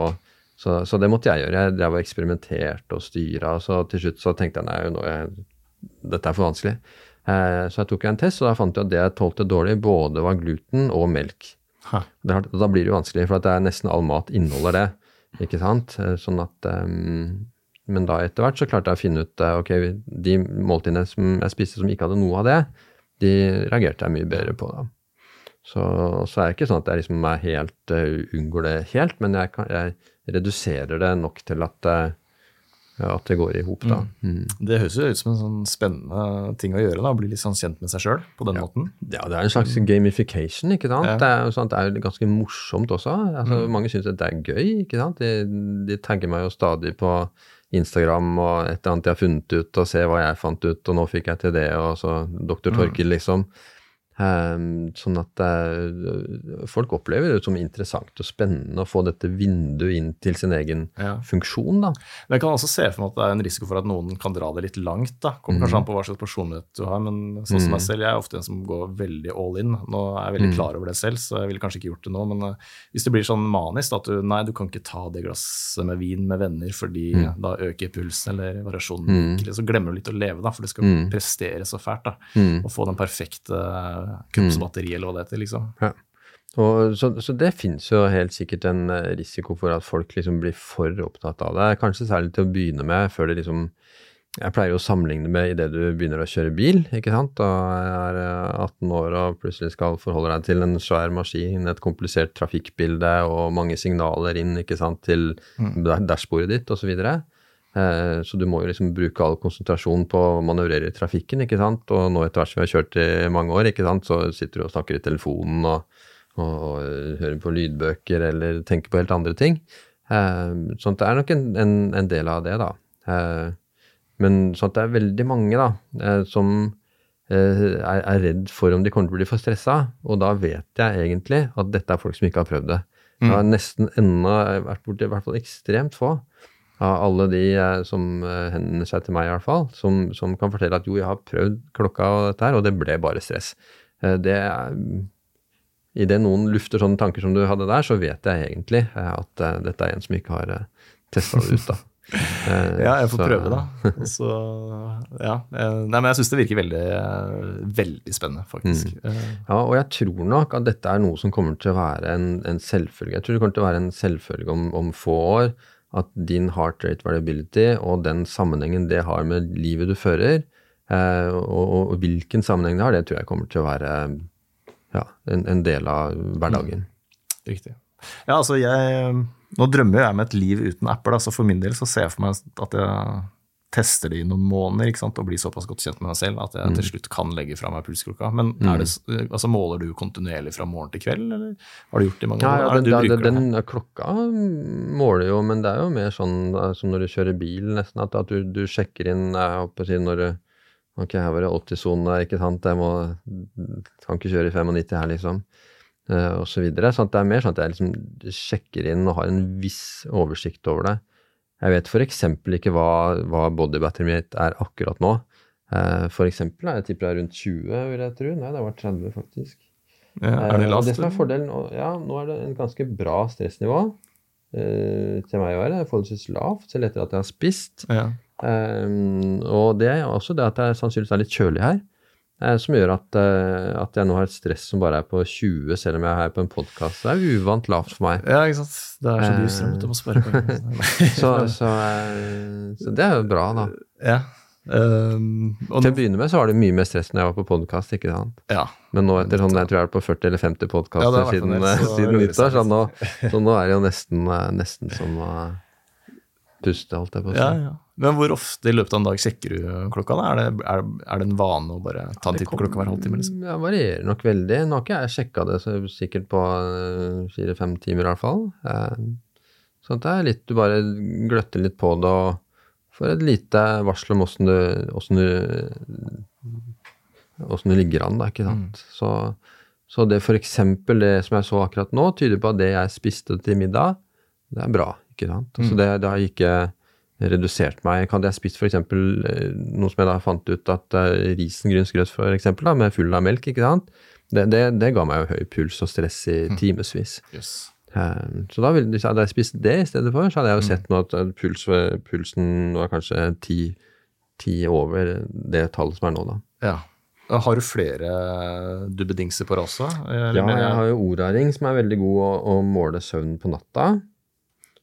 så, så, det måtte jeg gjøre. Jeg drev og eksperimenterte og styra, så til slutt så tenkte jeg nei, nå jeg, dette er for vanskelig. Så jeg tok en test, og da fant jeg at det jeg tålte dårlig, både var gluten og melk. Det, da blir det jo vanskelig, for at det er nesten all mat inneholder det. ikke sant? Sånn at um, men da etter hvert så klarte jeg å finne ut ok, de måltidene som jeg spiste som ikke hadde noe av det, de reagerte jeg mye bedre på. da. Så, så er det ikke sånn at jeg liksom er helt uh, unngår det helt, men jeg, kan, jeg, reduserer det nok til at, uh, at det går i hop. Mm. Mm. Det høres jo ut som en sånn spennende ting å gjøre, da, å bli litt sånn kjent med seg sjøl på den ja. måten. Ja, det er en slags gamification, ikke sant. Ja. Det, er sånn, det er ganske morsomt også. Altså, mm. Mange syns det er gøy, ikke sant. De, de tagger meg jo stadig på Instagram og et eller annet jeg har funnet ut, og se hva jeg fant ut, og nå fikk jeg til det, og så doktor Torkil, liksom. Um, sånn at uh, folk opplever det som interessant og spennende å få dette vinduet inn til sin egen ja. funksjon. da. Men jeg kan også se for meg at det er en risiko for at noen kan dra det litt langt. da. Kommer kanskje mm. an på hva slags personlighet du har, men sånn som meg mm. selv, jeg er ofte en som går veldig all in. Nå er jeg veldig mm. klar over det selv, så jeg ville kanskje ikke gjort det nå. Men uh, hvis det blir sånn manisk at du nei, du kan ikke ta det glasset med vin med venner fordi mm. da øker pulsen eller variasjonen, mm. så glemmer du litt å leve, da, for det skal prestere så fælt. da, og få den perfekte kroppsbatteri, eller hva det heter, liksom. Ja. Og, så, så, det finnes jo helt sikkert en eh, risiko for at folk liksom blir for opptatt av det. Kanskje særlig til å begynne med, før det liksom Jeg pleier jo å sammenligne med idet du begynner å kjøre bil, ikke sant. Da er 18 år og plutselig skal forholde deg til en svær maskin, et komplisert trafikkbilde og mange signaler inn ikke sant, til mm. dashbordet ditt osv. Og, så Eh, så du må jo liksom bruke all konsentrasjon på å manøvrere i trafikken, ikke sant. Og nå etter hvert som vi har kjørt i mange år, ikke sant, så sitter du og snakker i telefonen og, og, og hører på lydbøker eller tenker på helt andre ting. Eh, sånn at det er nok en, en, en del av det, da. Eh, men sånn at det er veldig mange da, som er, er redd for om de kommer til å bli for stressa, og da vet jeg egentlig at dette er folk som ikke har prøvd det. Jeg har mm. nesten ennå vært borti i hvert fall ekstremt få av alle de eh, som eh, henvender seg til meg, i hvert fall, som, som, kan fortelle at jo, jeg har prøvd klokka og dette her, og det ble bare stress. Eh, det Idet noen lufter sånne tanker som du hadde der, så vet jeg egentlig at dette er en som ikke har testa det ut, da. Ja, jeg får så- prøve, da. Så, ja. Nei, men jeg syns det virker veldig, veldig spennende, faktisk. Mm. Ja, og jeg tror nok at dette er noe som kommer til å være en, en selvfølge. Jeg tror det kommer til å være en selvfølge om, om få år at din heart rate variability og den sammenhengen det har med livet du fører, eh, og, og, og hvilken sammenheng det har, det tror jeg kommer til å være ja, en, en del av hverdagen. Riktig. Ja, altså jeg Nå drømmer jeg med et liv uten apper, da, så for min del så ser jeg for meg at jeg tester det i noen måneder og blir såpass godt kjent med meg selv at jeg til slutt kan legge fra meg pulsklokka. Men det, altså, måler du kontinuerlig fra morgen til kveld, eller har du gjort det i mange Ja, år? ja den, det den, den, klokka måler jo, men det er jo mer sånn eh, som når du kjører bil, nesten, at, at du, du sjekker inn jeg håper å si, når du Ok, her var det 80-sone, ikke sant, jeg må, kan ikke kjøre i 95 her, liksom. Uh, og så videre. Sånn at det er mer sånn at jeg liksom sjekker inn og har en viss oversikt over det. Jeg vet f.eks. ikke hva, hva bodybatteriet mitt er akkurat nå. F.eks. For eksempel, jeg tipper det er rundt 20, vil jeg tro. Nei, det var 30, faktisk. Ja, er det Eh, lavt? det som er fordelen, ja, nå er det en ganske bra stressnivå eh, til meg å være. Forholdsvis lavt, selv etter at jeg har spist. Ja. Um, og det er også det at det er sannsynligvis er litt kjølig her, eh, som gjør at, eh, at jeg nå har et stress som bare er på 20, selv om jeg er her på en podkast. Det er uvant lavt for meg. ja, ikke sant. Det er så dyr strøm, at du må på. penger. Så, så, eh, så det er jo bra, da. ja. Um, Til å begynne med så var det mye mer stress når jeg var på podkast, ikke sant. ja. Men nå etter sånn, jeg tror jeg er på 40 eller 50 Ja, podkaster ja, siden, en så siden nyttår, så nå, så nå er det jo nesten, eh, nesten som å puste, holdt jeg på å si. Ja, ja. Men hvor ofte i løpet av en dag sjekker du klokka? da? Er det, er, er det en vane å bare ta en titt på klokka hver halvtime? Liksom? Det varierer nok veldig. Nå har ikke jeg sjekka det så sikkert på fire-fem timer i hvert fall. Sånn Så det er litt, du bare gløtter litt på det og får et lite varsel om åssen du, åssen du, åssen du ligger an, da, ikke sant. Så, så det eksempel det som jeg så akkurat nå, tyder på at det jeg spiste til middag, det er bra, ikke sant. Så det, det har ikke redusert meg. Hadde jeg spist f.eks. noe som jeg da fant ut at uh, risengrynsgrøt for eksempel, da, med full av melk, ikke sant? Det, det, det ga meg jo høy puls og stress i timevis. Yes. Eh, Så da ville, hadde jeg spist det i stedet for, så hadde jeg jo sett nå at eh, puls, pulsen var kanskje ti, ti over det tallet som er nå, da. Ja. Har du flere dubbedingser på også? Ja, jeg har jo Oraring, som er veldig god å, å måle søvn på natta.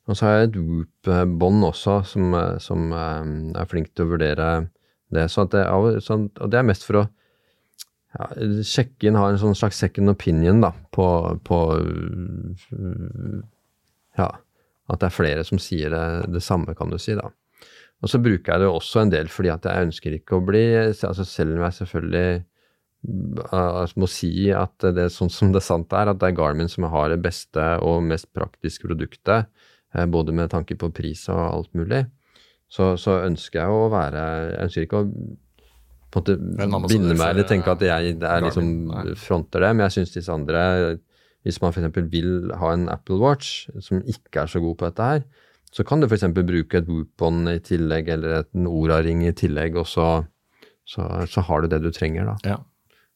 Og så har jeg et Whoop-bånd også, som, eh, som eh, er flink til å vurdere det. Så det, er sånn, og det er mest for å ja, sjekke inn, ha en sånn slags second opinion da, på, på Ja, at det er flere som sier det, det samme, kan du si, da. Og så bruker jeg det også en del fordi at jeg ønsker ikke å bli altså Selv om jeg selvfølgelig altså må si at det er sånn som det sant er, at det er Garmin som har det beste og mest praktiske produktet, både med tanke på pris og alt mulig, så, så ønsker jeg å være Jeg ønsker ikke å på en måte binde meg eller tenke at jeg er liksom fronter det, men jeg syns disse andre Hvis man f.eks. vil ha en Apple Watch som ikke er så god på dette her, så kan du f.eks. bruke et Whoop-bånd i tillegg, eller en Ora-ring i tillegg, og så, så, så har du det du trenger, da. Ja.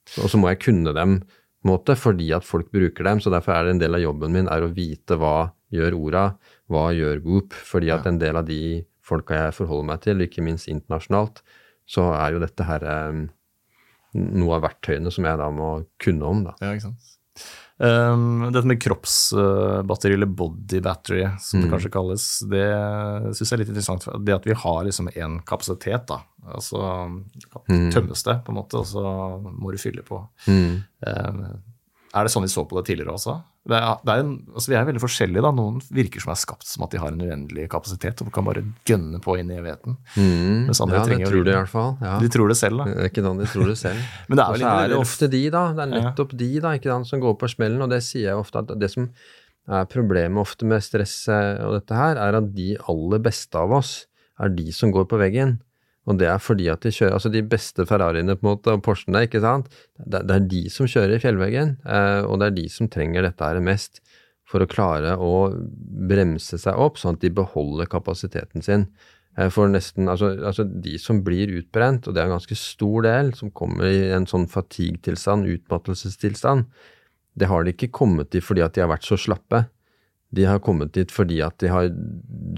Så- Og så må jeg kunne dem måte, fordi at folk bruker dem, så derfor er det en del av jobben min er å vite hva gjør orda, hva gjør Goop? fordi at en del av de folka jeg forholder meg til, ikke minst internasjonalt, så er jo dette her noe av verktøyene som jeg da må kunne om, da. Ja, ikke sant. Um, dette med kroppsbatteri, eller body battery, som det Mm. kanskje kalles, det syns jeg er litt interessant. Det at vi har liksom én kapasitet, da. Altså Mm. tømmes det, på en måte, og så må du fylle på. Mm. Um, er det sånn vi så på det tidligere også? Det er, det er en, altså vi er veldig forskjellige. da. Noen virker som er skapt som at de har en uendelig kapasitet og kan bare gønne på inn i evigheten. Mm. Mens andre Ja, det trenger tror de i hvert fall. Ja. De tror det selv, da. Det er ikke sånn de tror det selv. Men det er vel er det ofte de, da. Det er nettopp de da, ikke sant, som går på smellen. Og det sier jeg ofte, at det som er problemet ofte med stress eh, og dette her, er at de aller beste av oss er de som går på veggen. Og det er fordi at de kjører Altså de beste Ferrariene på en måte, og Porschene, ikke sant. Det, det er de som kjører i fjellveggen, eh, og det er de som trenger dette her mest for å klare å bremse seg opp, sånn at de beholder kapasiteten sin. Eh, For nesten, altså, altså de som blir utbrent, og det er en ganske stor del, som kommer i en sånn fatigue-tilstand, utmattelsestilstand, det har de ikke kommet i fordi at de har vært så slappe. de har kommet dit fordi at de har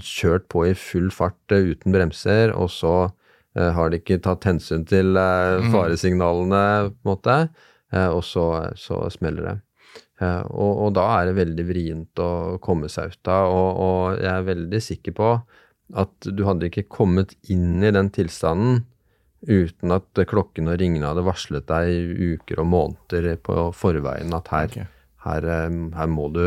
kjørt på i full fart eh, uten bremser, og så har de ikke tatt hensyn til eh, Mhm. faresignalene, på en måte, eh, og så, så smeller det. Eh, og, og da er det veldig vrient å komme seg ut av, og, og jeg er veldig sikker på at du hadde ikke kommet inn i den tilstanden uten at klokken og ringene hadde varslet deg i uker og måneder på forveien at her, okay. her, eh, her må du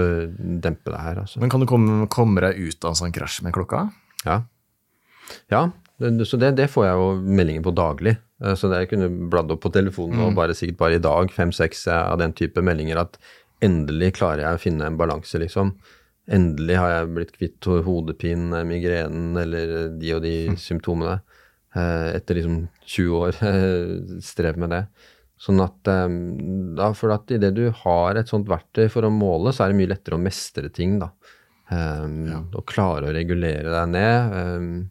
dempe deg her. Altså. Men kan du komme, komme deg ut av en sånn krasj med klokka? Ja, ja det, så det, det får jeg jo meldinger på daglig. Eh, Så det jeg kunne bladd opp på telefonen og bare sikkert bare i dag fem-seks av den type meldinger at endelig klarer jeg å finne en balanse, liksom. Endelig har jeg blitt kvitt hodepinen, migrenen eller de og de symptomene. eh, Etter liksom 20 år eh, strev med det. Sånn at eh, da, For at idet du har et sånt verktøy for å måle, så er det mye lettere å mestre ting, da. Um, Og klare å regulere deg ned. Um,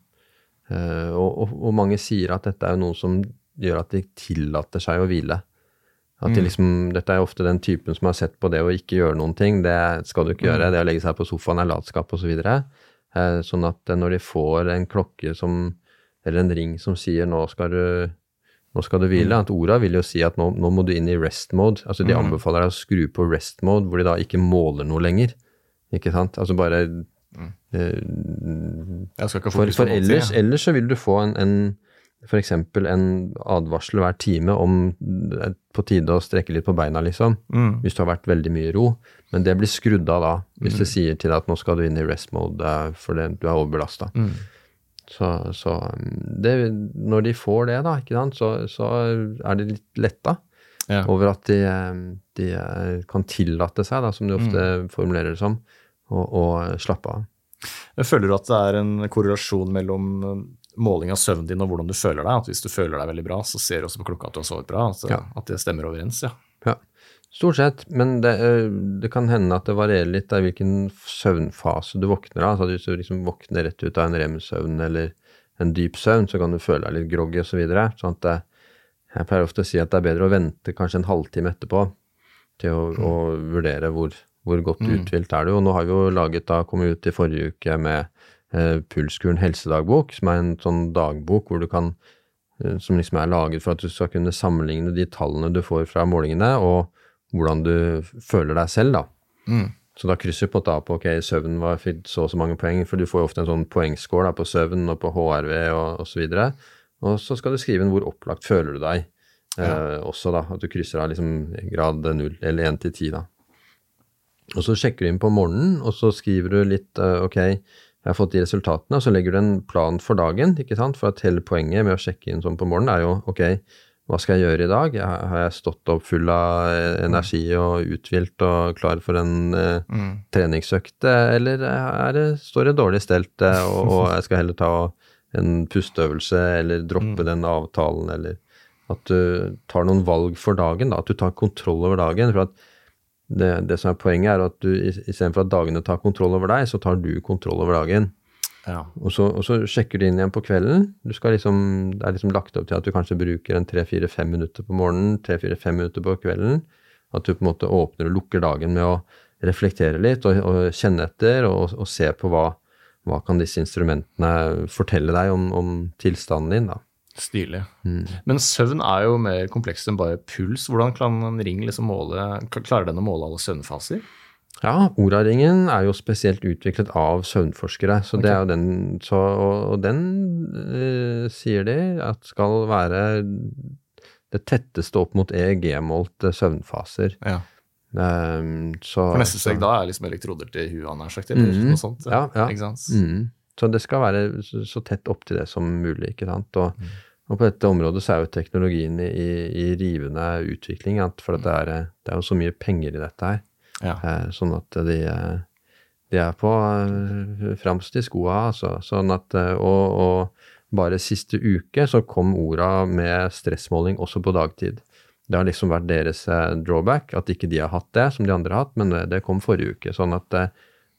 og, og, og mange sier at dette er jo noe som gjør at de tillater seg å hvile. At de liksom, Dette er jo ofte den typen som har sett på det å ikke gjøre noen ting. Det skal du ikke gjøre. Det å legge seg på sofaen er latskap osv. Så uh, sånn at uh, når de får en klokke som, eller en ring som sier nå skal du nå skal du hvile. At Orda vil jo si at nå, nå må du inn i rest mode. Altså De anbefaler deg å skru på rest mode, hvor de da ikke måler noe lenger. Ikke sant? Altså bare For, fokus for ting, ellers, ellers så vil du få en, en f.eks. en advarsel hver time om er på tide å strekke litt på beina, liksom. Mm. Hvis du har vært veldig mye i ro. Men det blir skrudd av da, hvis Mm. det sier til deg at nå skal du inn i rest mode eh, fordi du er overbelasta. Mm. Så, så um, det, når de får det, da, sant, så, så er de litt letta Ja. over at de, eh, de eh, kan tillate seg, da, som de ofte Mm. formulerer det som, å slappe av. Føler du at det er en korrelasjon mellom eh, måling av søvnen din og hvordan du føler deg? At hvis du føler deg veldig bra, så ser du også på klokka at du har sovet bra? Altså, Ja. At det stemmer overens, ja. Ja, stort sett, men det, eh, det kan hende at det varierer litt av hvilken søvnfase du våkner av. Altså hvis du liksom våkner rett ut av en rem-søvn eller en dyp søvn, så kan du føle deg litt groggy osv. Så videre. sånn at det, jeg pleier ofte å si at det er bedre å vente kanskje en halvtime etterpå til å, å vurdere hvor, hvor godt uthvilt er du. Og nå har vi jo laget, da kommet ut i forrige uke med eh, Pulskuren helsedagbok, som er en sånn dagbok hvor du kan eh, som liksom er laget for at du skal kunne sammenligne de tallene du får fra målingene, og hvordan du føler deg selv, da. Mm. Så da krysser du på da på ok, søvn var fikk så og så mange poeng, for du får jo ofte en sånn poengscore på søvn og på HRV og osv. Og, så og så skal du skrive inn hvor opplagt føler du deg eh, også, da. At du krysser av liksom grad 0 eller 1 til 10, da. Og så sjekker du inn på morgenen, og så skriver du litt eh, ok, jeg har fått de resultatene, og så legger du en plan for dagen. ikke sant? For at hele poenget med å sjekke inn sånn på morgenen er jo ok, hva skal jeg gjøre i dag? Har jeg stått opp full av eh, energi og uthvilt og klar for en eh, Mm. treningsøkt, eh, eller er det, står det dårlig stelt, og, og jeg skal heller ta en pusteøvelse eller droppe den avtalen, eller at du tar noen valg for dagen, da, at du tar kontroll over dagen. for at det, det som er Poenget er at du istedenfor at dagene tar kontroll over deg, så tar du kontroll over dagen. Ja. Og så, og så sjekker du inn igjen på kvelden. Du skal liksom, det er liksom lagt opp til at du kanskje bruker en tre-fire-fem minutter på morgenen, tre-fire-fem minutter på kvelden. At du på en måte åpner og lukker dagen med å reflektere litt og, og kjenne etter og, og se på hva, hva kan disse instrumentene fortelle deg om, om tilstanden din. da. Stilig. Mm. Men søvn er jo mer komplekst enn bare puls. Hvordan kan en ring liksom måle, klarer den å måle alle søvnfaser? Ja, Oraringen er jo spesielt utviklet av søvnforskere, så det er jo den, så, og, og den eh, sier de at skal være det tetteste opp mot EEG-målte søvnfaser. Ja. Um, så, For neste steg da er liksom elektroder til huet, nær sagt, eller mm, noe sånt. Ja, ja. Ikke sant? Mm. Så det skal være så, tett opp til det som mulig. ikke sant? Og, Mm. Og på dette området så er jo teknologien i, i, rivende utvikling. For det, er, det er jo så mye penger i dette her. Ja. Eh, sånn at de, de er på eh, fremst i skoa, altså. Sånn at, eh, og, og bare siste uke så kom orda med stressmåling også på dagtid. Det har liksom vært deres drawback, at ikke de har hatt det som de andre har hatt, men det, kom forrige uke. Sånn at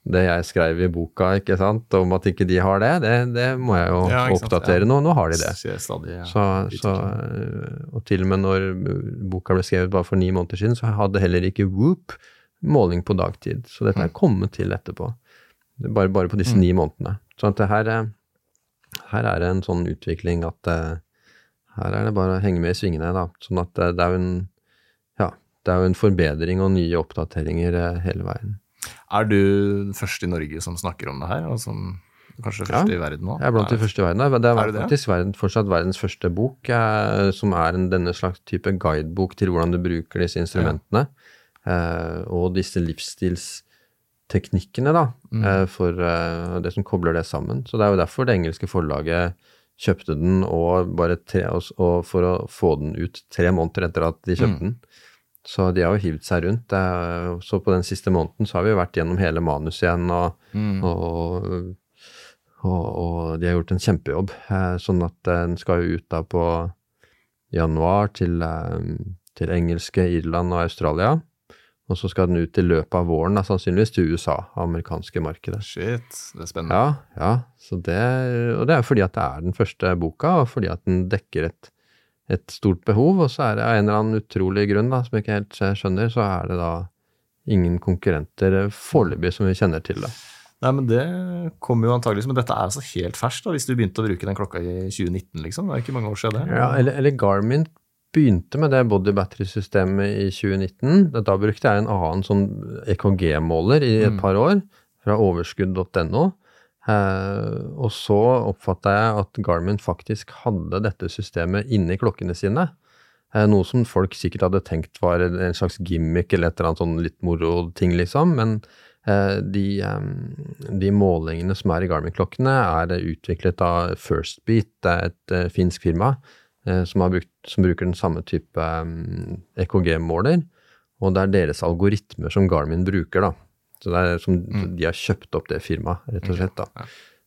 det jeg skrev i boka ikke sant, om at ikke de har det, det, det må jeg jo Ja, oppdatere ja. nå. Nå har de det. Stadig, ja. Så, så, og til og med når boka ble skrevet bare for ni måneder siden, så hadde heller ikke Whoop måling på dagtid. Så dette er kommet til etterpå. bare, bare på disse ni månedene. Så det her, eh, her er det en sånn utvikling at eh, her er det bare å henge med i svingene, da. Sånn at det, det er jo en ja, det er jo en forbedring og nye oppdateringer eh, hele veien. Er du den første i Norge som snakker om det her, og som kanskje første Ja, i verden òg? Jeg er blant de første i verden. Det er Er det? faktisk verden, fortsatt verdens første bok, eh, som er en, denne slags type guidebok til hvordan du bruker disse instrumentene. Eh, og disse livsstilsteknikkene, da, Mm. eh, for eh, det som kobler det sammen. Så det er jo derfor det engelske forlaget kjøpte den, og, bare tre, og for å få den ut tre måneder etter at de kjøpte Mm. den. Så de har jo hivd seg rundt. Eh, Så på den siste måneden så har vi jo vært gjennom hele manus igjen, og, Mm. og, og, og de har gjort en kjempejobb. eh, Sånn at den skal jo ut da på januar til, eh, til engelske, Irland og Australia. Og så skal den ut i løpet av våren, da, sannsynligvis til USA, amerikanske markedet. Shit, det er spennende. Ja, ja. Så det, og det er fordi at det er den første boka, og fordi at den dekker et, et stort behov. Og så er det av en eller annen utrolig grunn, da, som jeg ikke helt skjønner, så er det da ingen konkurrenter eh, foreløpig som vi kjenner til da. Nei, men det kommer jo antakeligvis, men dette er altså helt ferskt, da, hvis du begynte å bruke den klokka i 2019, liksom. Det er ikke mange år siden det. Ja, eller, eller Garmin begynte med det body battery-systemet i 2019. Da brukte jeg en annen sånn EKG-måler i et Mm. par år, fra overskudd.no. Eh, og så oppfatta jeg at Garmin faktisk hadde dette systemet inni klokkene sine. Eh, noe som folk sikkert hadde tenkt var en slags gimmick eller et eller annet sånn litt moro ting, liksom. Men eh, de, de målingene som er i Garmin-klokkene, er utviklet av Firstbeat, det er et finsk firma som, brukt, som bruker den samme type um, EKG-måler. Og det er deres algoritmer som Garmin bruker, da. Så det er som Mm. de har kjøpt opp det firmaet, rett og slett. da. Ja.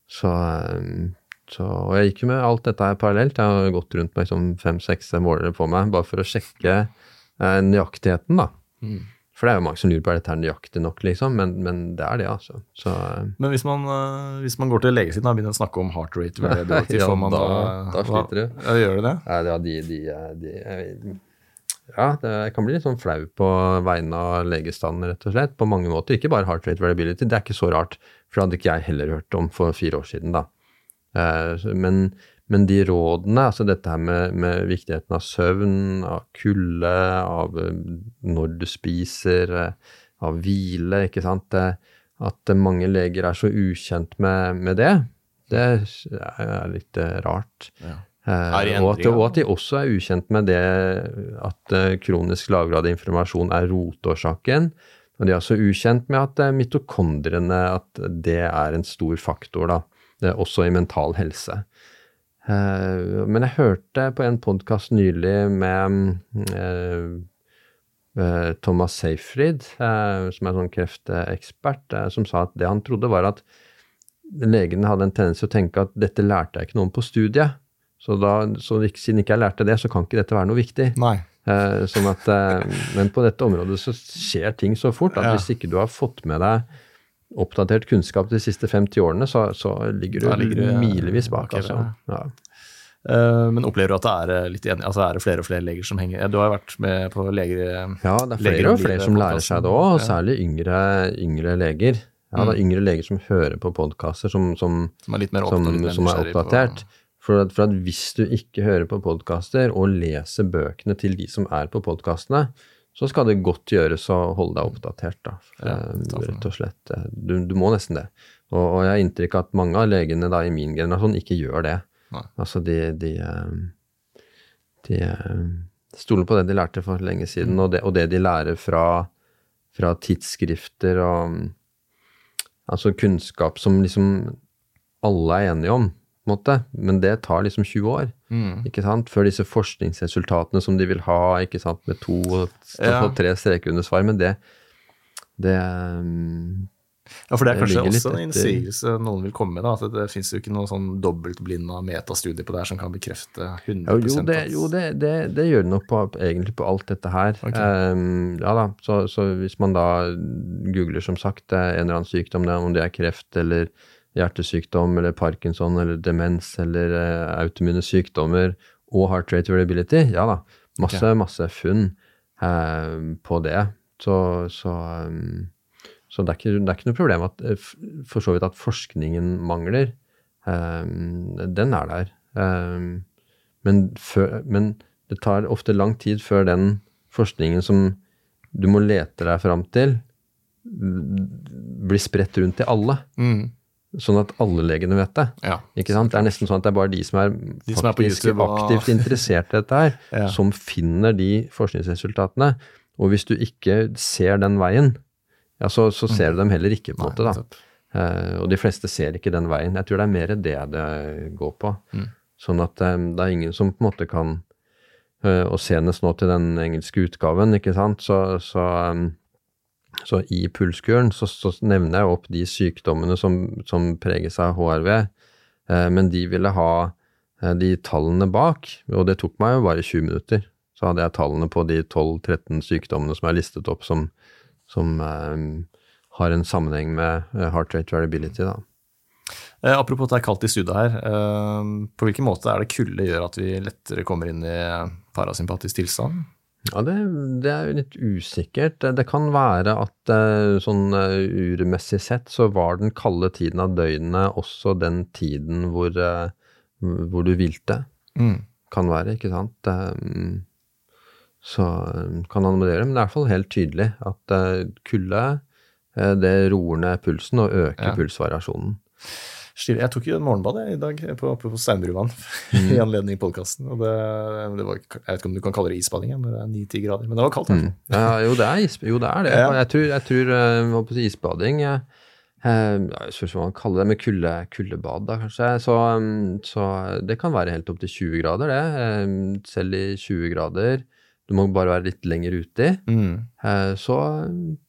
Så, um, så Og jeg gikk jo med alt dette her parallelt. Jeg har gått rundt med liksom fem-seks målere på meg, bare for å sjekke eh, nøyaktigheten, da. Mm. For det er jo mange som lurer på er dette er nøyaktig nok, liksom, men, men det er det, altså. Så eh, Men hvis man, øh, hvis man går til legesiden og begynner å snakke om heart rate variability, Ja, får man da, da- da sliter du. Ja, gjør du det? Ja, de, de, de Ja, det, kan bli litt sånn flau på vegne av legestanden, rett og slett. På mange måter. Ikke bare heart rate variability, det er ikke så rart. For det hadde ikke jeg heller hørt om for fire år siden, da. Eh, men, men de rådene, altså dette her med, med viktigheten av søvn, av kulde, av eh, når du spiser, eh, av hvile, ikke sant. At mange leger er så ukjent med, med det, det er litt rart. Ja. Eh, og, at, og at de også er ukjent med det at eh, kronisk lavgradig informasjon er rotårsaken. Og de er også ukjent med at mitokondrene mitokondriene at det er en stor faktor, da. Også i mental helse. Eh, men jeg hørte på en podkast nylig med eh, eh, Thomas Seyfried, eh, som er sånn kreftekspert, eh, som sa at det han trodde var at legene hadde en tendens til å tenke at dette lærte jeg ikke noe om på studiet. Så, da, så siden ikke jeg lærte det, så kan ikke dette være noe viktig. Nei. Eh, sånn at, eh, men på dette området så skjer ting så fort at Ja. hvis ikke du har fått med deg oppdatert kunnskap de siste 50 årene, så, så ligger du ligger du, milevis bak. Okay, Altså. Ja. Eh, men opplever du at det er eh, litt enig, altså er det flere og flere leger som henger Du har jo vært med på leger... ja, det er flere og flere som lærer seg det òg, særlig yngre, yngre leger. Ja, det er Mm. yngre leger som hører på podkaster som, som, Som som, er oppdatert. på-. For at, for at hvis du ikke hører på podkaster og leser bøkene til de som er på podkastene, så skal det godt gjøres å holde deg oppdatert, da. Ja, Eh, rett og slett. Du, du må nesten det. Og, og jeg har inntrykk av at mange av legene da i min generasjon ikke gjør det. Nei. Altså de, de, de, de eh, stoler på det de lærte for lenge siden, Mm. og, det, og det de lærer fra, fra tidsskrifter og Altså kunnskap som liksom alle er enige om, måte. Men det tar liksom 20 år, Mm. ikke sant? Før disse forskningsresultatene som de vil ha, ikke sant, med to og Ja. tre streker under svar. Men det, det Ja, for det er kanskje også en innsigelse noen vil komme med, da, at det, fins jo ikke noe sånn dobbeltblinda metastudie på det her som kan bekrefte 100 Jo, jo, det, jo det, det, det gjør det nok på, egentlig på alt dette her. Okay. Um, ja da, så, så hvis man da googler som sagt eh, en eller annen sykdom, om det er kreft eller hjertesykdom eller parkinson eller demens eller eh, autoimmune sykdommer og heart rate variability, ja da, masse, masse funn eh, på det. Så, så, um, Så det er, ikke, det er ikke noe problem at, eh, for så vidt at forskningen mangler. Um, den er der. Um, men, før, men det tar ofte lang tid før den forskningen som du må lete deg fram til, blir spredt rundt til alle. Mm. Sånn at alle legene vet det. Ja. Ikke sant? Det er nesten sånn at det er bare de som er De som er YouTube aktivt interessert i dette her, Ja. som finner de forskningsresultatene. Og hvis du ikke ser den veien, ja, så, så ser du dem heller ikke, på en måte. da. Eh, og de fleste ser ikke den veien. Jeg tror det er mer det det går på. Mm. Sånn at um, det er ingen som på en måte kan uh, Og senest nå til den engelske utgaven, ikke sant, så, så, eh, så i pulskuren så, så nevner jeg opp de sykdommene som, som preges av HRV, eh, men de ville ha eh, de tallene bak, og det tok meg jo bare 20 minutter. Så hadde jeg tallene på de 12-13 sykdommene som er listet opp som, som eh, har en sammenheng med eh, heart rate variability. Da. Eh, apropos at det er kaldt i studio her. Eh, på hvilken måte er det kulde gjør at vi lettere kommer inn i parasympatisk tilstand? Ja, det, det er jo litt usikkert. Det kan være at eh, sånn eh, urmessig sett så var den kalde tiden av døgnet også den tiden hvor, eh, hvor du hvilte. Mm. Kan være, ikke sant. Eh, Så eh, kan han gjøre, men det er i hvert fall helt tydelig at kulde det roer ned pulsen og øker Ja. pulsvariasjonen. Jeg tok jo en morgenbad i dag på, på Steinbruvann Mm. i anledning podkasten. Det, det var, jeg vet ikke om du kan kalle det isbading men det er 9-10 grader, men det var kaldt. Mm. Ja, jo, det er, is, jo, det, er det. Ja. Jeg tror, jeg tror eh, jeg isbading eh, eh, Jeg spørs hva man kaller det, med kulde, kuldebad, da kanskje. Så, mm, så det kan være helt opp til 20 grader, det. Selv i 20 grader. Du må bare være litt lenger uti. Mm. Så,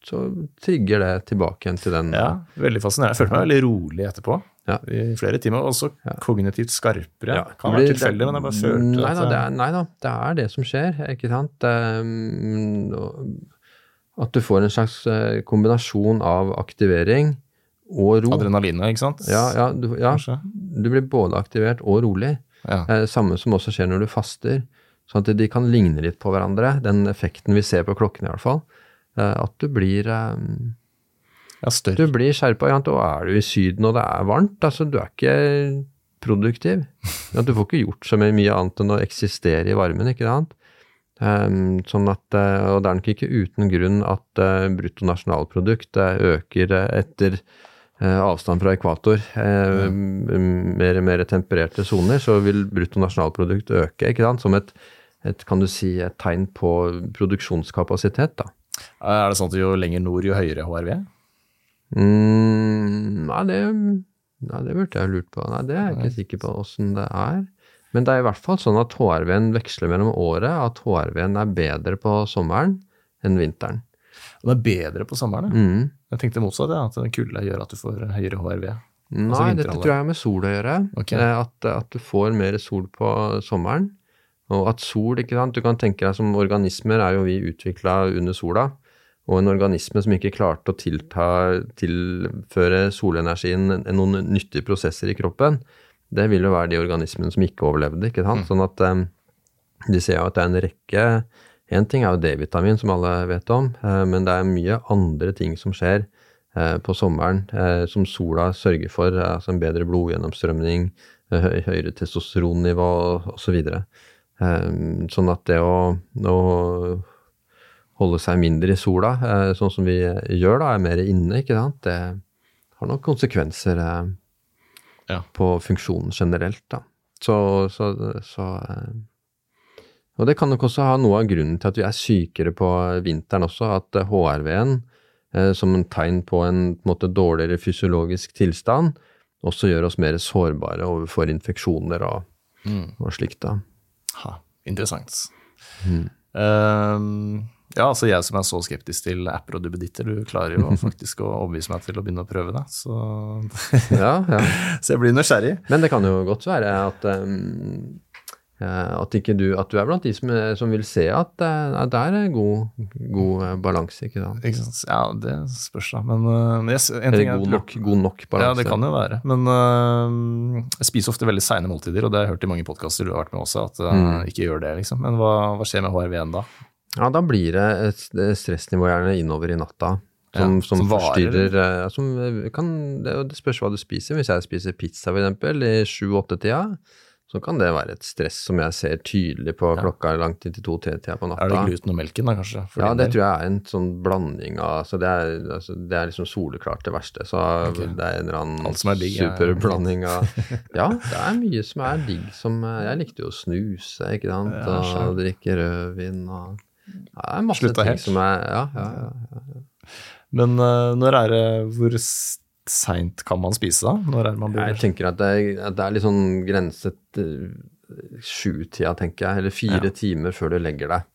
så trigger det tilbake igjen til den Ja, veldig fascinerende. Jeg følte meg veldig rolig etterpå Ja. i flere timer. Og også kognitivt skarpere. Ja, kan være tilfeldig, men jeg bare følte Nei at da, det nei da, det er det som skjer, ikke sant. Um, At du får en slags eh, kombinasjon av aktivering og ro. Adrenalinet, ikke sant? Ja, ja, du, ja, du blir både aktivert og rolig. Ja. Eh, samme som også skjer når du faster. Sånn at de kan ligne litt på hverandre, den effekten vi ser på klokken i hvert fall. Eh, at du blir eh, ja, du blir skjerpa. Ja, og er du i Syden og det er varmt, altså du er ikke produktiv. Ja, du får ikke gjort så mye annet enn å eksistere i varmen, ikke sant. Um, sånn at, eh, og det er nok ikke uten grunn at uh, bruttonasjonalprodukt eh, øker etter uh, avstand fra ekvator. Uh, mm. mer, mer tempererte soner, så vil bruttonasjonalprodukt øke, ikke sant. Som et, et, kan du si, et tegn på produksjonskapasitet, da. Er det sånn at jo lenger nord, jo høyere HRV? Mm, nei, det, nei, det burde jeg lurt på. Nei, det er jeg ikke sikker på åssen det er. Men det er i hvert fall sånn at HRV-en veksler mellom året. At HRV-en er bedre på sommeren enn vinteren. Og det er bedre på sommeren. ja. Mm. Jeg tenkte motsatt, ja, at kulde gjør at du får høyere HRV. Nei, altså dette tror jeg har med sol å gjøre. Ok. Eh, At, at du får mer sol på sommeren. Og at sol, ikke sant, du kan tenke deg som organismer er jo vi utvikla under sola. Og en organisme som ikke klarte å tilta, tilføre solenergien noen nyttige prosesser i kroppen, det vil jo være de organismene som ikke overlevde. ikke sant? Sånn at um, de ser jo at det er en rekke En ting er jo D-vitamin, som alle vet om, uh, men det er mye andre ting som skjer uh, på sommeren uh, som sola sørger for. Altså en bedre blodgjennomstrømning, høy- høyere testosteronnivå osv. Sånn at det å, å holde seg mindre i sola, eh, sånn som vi gjør, da, er mer inne, ikke sant, det har nok konsekvenser eh, Ja. på funksjonen generelt, da. Så, så, så eh, Og det kan nok også ha noe av grunnen til at vi er sykere på vinteren også, at eh, HRV-en eh, som en tegn på en, på en måte dårligere fysiologisk tilstand, også gjør oss mer sårbare overfor infeksjoner og, og slikt. da. Ha, interessant. Mm. Ehm, ja, altså jeg som er så skeptisk til apper og duppeditter, du klarer jo faktisk å overbevise meg til å begynne å prøve det. Så, Ja, ja. så jeg blir nysgjerrig. Men det kan jo godt være at, um, eh, at, ikke du, at du er blant de som, som vil se at, eh, at det er god, god eh, balanse. ikke sant? Ikke sant? Ja, det spørs da. Men, uh, yes, en ting er god nok, god nok balanse. Ja, det kan jo være. Men uh, jeg spiser ofte veldig seine måltider, og det har jeg hørt i mange podkaster du har vært med også, at uh, Mm. ikke gjør det, liksom. Men hva, hva skjer med HRV-en da? Ja, da blir det et stressnivå gjerne innover i natta. som, Ja, som, som forstyrrer eh, som eh, kan, det, det spørs hva du spiser. Hvis jeg spiser pizza eksempel i sju-åtte-tida, så kan det være et stress som jeg ser tydelig på klokka langt inn til to-tre-tida på natta. Er det gluten og melken, da, kanskje? Ja, det del? tror jeg er en sånn blanding av altså det, er, altså det er liksom soleklart det verste. Så det er en eller annen er er- superblanding av Ja, det er mye som er digg som eh, Jeg likte jo å snuse, ikke sant, Ja, og drikke rødvin og ja, Det er masse Slutta ting helt. som er Ja, ja, ja. Men eh, når er det Hvor seint kan man spise, da? Når er det man bor Jeg tenker at det, er- at det er litt sånn grenset uh, sjutida, tenker jeg, eller fire timer før du legger deg.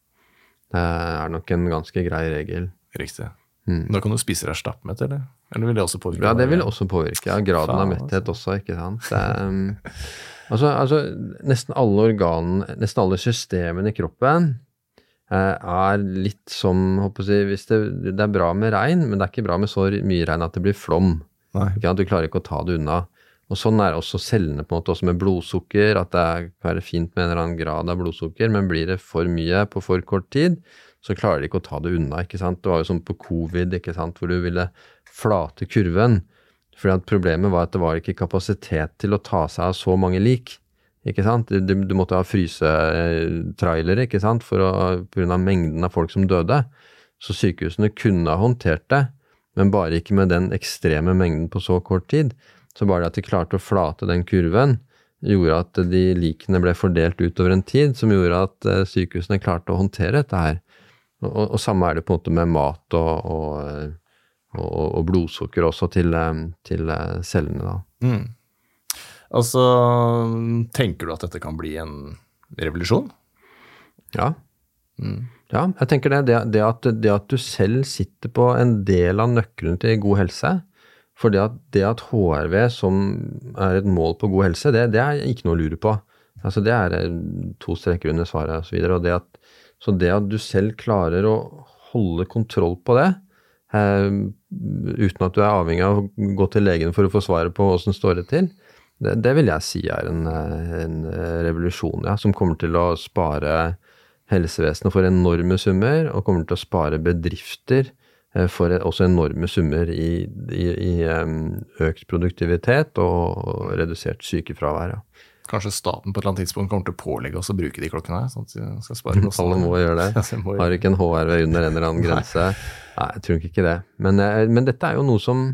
Det er nok en ganske grei regel. Riktig. Mm. Da kan du spise deg stappmett, eller? Eller vil det også påvirke? Ja, det vil også påvirke. Ja, graden av Faen, metthet også, ikke sant. Er, um, altså, altså, nesten alle organene, nesten alle systemene i kroppen eh, er litt som håper jeg, hvis det, det er bra med regn, men det er ikke bra med så mye regn at det blir flom. Du klarer ikke å ta det unna. Og sånn er også cellene på en måte også med blodsukker, at det er- kan være fint med en eller annen grad av blodsukker, men blir det for mye på for kort tid, så klarer de ikke å ta det unna. ikke sant? Det var jo som på covid, ikke sant, hvor du ville flate kurven. Fordi at problemet var at det var ikke kapasitet til å ta seg av så mange lik. Ikke sant? Du, du måtte ha frysetrailere ikke sant? På grunn av mengden av folk som døde. Så sykehusene kunne ha håndtert det, men bare ikke med den ekstreme mengden på så kort tid. Så bare det at de klarte å flate den kurven, gjorde at de likene ble fordelt utover en tid, som gjorde at eh, sykehusene klarte å håndtere dette her. Og, og, og samme er det på en måte med mat og, og blodsukker også til, eh, til eh, cellene, da. Mm. Altså, tenker du at dette kan bli en revolusjon? Ja. Mm. ja, jeg tenker det. Det, det, at, det at du selv sitter på en del av nøkkelen til god helse, for det at, det at HRV som er et mål på god helse, det, det er ikke noe å lure på. Altså Det er eh, to streker under svaret osv. Så, videre, og det at, så det at du selv klarer å holde kontroll på det, eh, uten at du er avhengig av å gå til legen for å få svaret på åssen står det til, det, det vil jeg si er en, eh, en eh, revolusjon, ja, som kommer til å spare helsevesenet for enorme summer, og kommer til å spare bedrifter eh, for også enorme summer i, i, i økt produktivitet og redusert sykefravær. Ja. Kanskje staten på et eller annet tidspunkt kommer til å pålegge oss å bruke de klokkene her? sånn at vi skal spare Alle må gjøre det. Har ikke en HRV under en eller annen grense. Nei, jeg tror ikke det. Men, men dette er jo noe som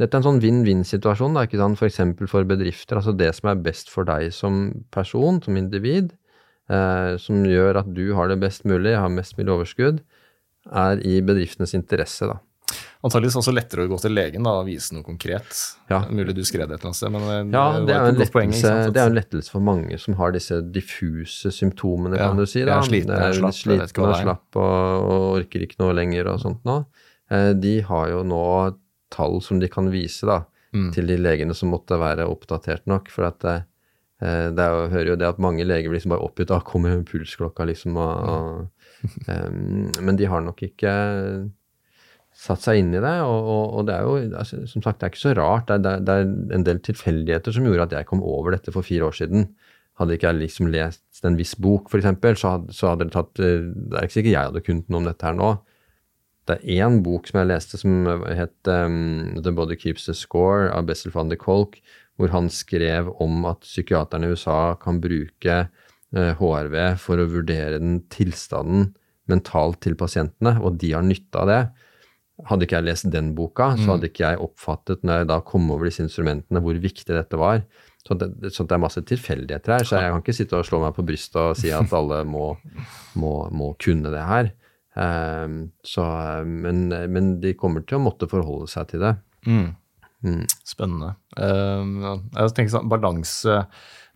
dette er en sånn vinn-vinn-situasjon, da, ikke sant? for eksempel for bedrifter. Altså det som er best for deg som person, som individ, eh, som gjør at du har det best mulig, har mest mulig overskudd, er i bedriftenes interesse, da. Antakeligvis også lettere å gå til legen da, og vise noe konkret. Ja. Mulig du skrev det et eller annet sted, men eh, Ja, det er, poeng, lettelse, sant? det er en lettelse for mange som har disse diffuse symptomene, Ja, kan du si. jeg Da. er sliten, jeg er slapp, sliten og slapp og, og orker ikke noe lenger og sånt nå. Eh, De har jo nå tall som de kan vise da, Mm. til de legene som måtte være oppdatert nok. For at det, eh, det er hører jo det at mange leger blir liksom bare oppgitt av kommer pulsklokka, liksom. Og, og, um, men de har nok ikke satt seg inn i det. Og, og, det er jo, altså, som sagt, det er ikke så rart. Det er, det, er, en del tilfeldigheter som gjorde at jeg kom over dette for fire år siden. Hadde ikke jeg liksom lest en viss bok, f.eks., så, hadde- så hadde det tatt eh, Det er ikke sikkert jeg hadde kunnet noe om dette her nå. Det er én bok som jeg leste som het um, The Body Keeps the Score av Bessel van de Kolk, hvor han skrev om at psykiaterne i USA kan bruke uh, HRV for å vurdere den tilstanden mentalt til pasientene, og de har nytte av det. Hadde ikke jeg lest den boka, så hadde ikke jeg oppfattet når jeg da kom over disse instrumentene, hvor viktig dette var. Så det, så det er masse tilfeldigheter her, så jeg kan ikke sitte og slå meg på brystet og si at alle må, må, må kunne det her. Ehm, så, men, men de kommer til å måtte forholde seg til det. Mm. Mm. Spennende. Eh, jeg tenker sånn, balanse,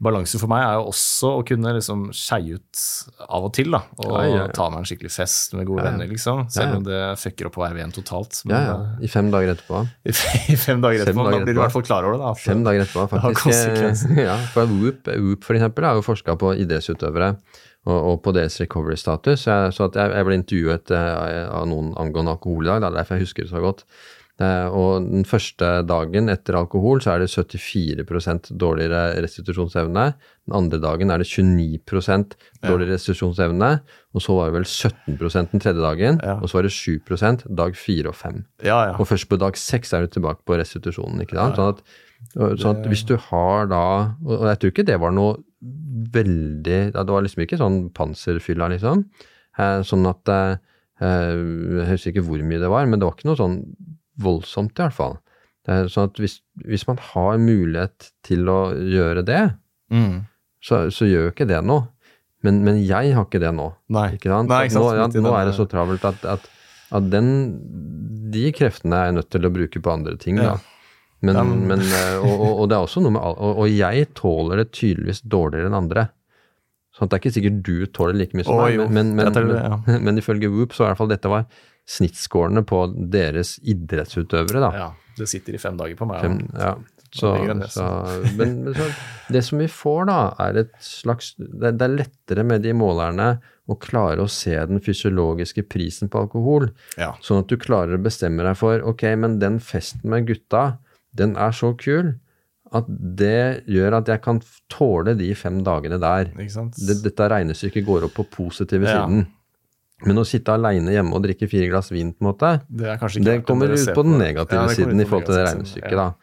balanse for meg er jo også å kunne liksom skeie ut av og til, da. Og Ja, ja, ja. ta meg en skikkelig fest med gode ja. liksom. Selv om det fucker opp å være ved en totalt. Ja. I fem dager etterpå. I fem dager Fem etterpå. dager da blir du i hvert fall klar over det. da. Fem dager etterpå, faktisk. for Whoop, Whoop for eksempel, har jo forska på idrettsutøvere og, og på deres recovery-status. Så, jeg, jeg, ble intervjuet eh, av noen angående alkohol i dag, det er derfor jeg husker det så godt. Eh, og den første dagen etter alkohol så er det 74% dårligere restitusjonsevne. Den andre dagen er det 29% dårligere restitusjonsevne. Og så var det vel 17% den tredje dagen, Ja. og så var det 7% dag fire og fem. Ja, ja. Og først på dag seks er du tilbake på restitusjonen. ikke sant? Sånn at, sånn at hvis du har da Og jeg tror ikke det var noe veldig Det var liksom ikke sånn panserfylla, liksom. Eh, sånn at eh, eh, Jeg husker ikke hvor mye det var, men det var ikke noe sånn voldsomt, i hvert fall. Det sånn at hvis, hvis man har mulighet til å gjøre det, Mm. så, så gjør jo ikke det noe. Men, men jeg har ikke det nå. Nei. Ikke sant? Nei, ikke sant, Nå, ja, nå er det så travelt at, at, at den, de kreftene er jeg nødt til å bruke på andre ting. Ja. Da. Men, Ja, men- men, eh, og, og, og det er også noe med og, og jeg tåler det tydeligvis dårligere enn andre. Sånn at det er ikke sikkert du tåler like mye som meg, jo. men, men, men, det, men, men ifølge Whoop så i hvert fall dette var snittskårene på deres idrettsutøvere. da. ja. Det sitter i fem dager på meg. Fem, ja. Så, så, men, men så, det som vi får da, er et slags det, det er lettere med de målerne å klare å se den fysiologiske prisen på alkohol. Ja. Sånn at du klarer å bestemme deg for ok, men den festen med gutta, den er så kul at det gjør at jeg kan tåle de fem dagene der. Det, dette regnestykket går opp på positive Ja. siden. Men å sitte aleine hjemme og drikke fire glass vin, på en måte, Det, det kommer ut på den negative Ja, siden i forhold til det regnestykket, Ja. da.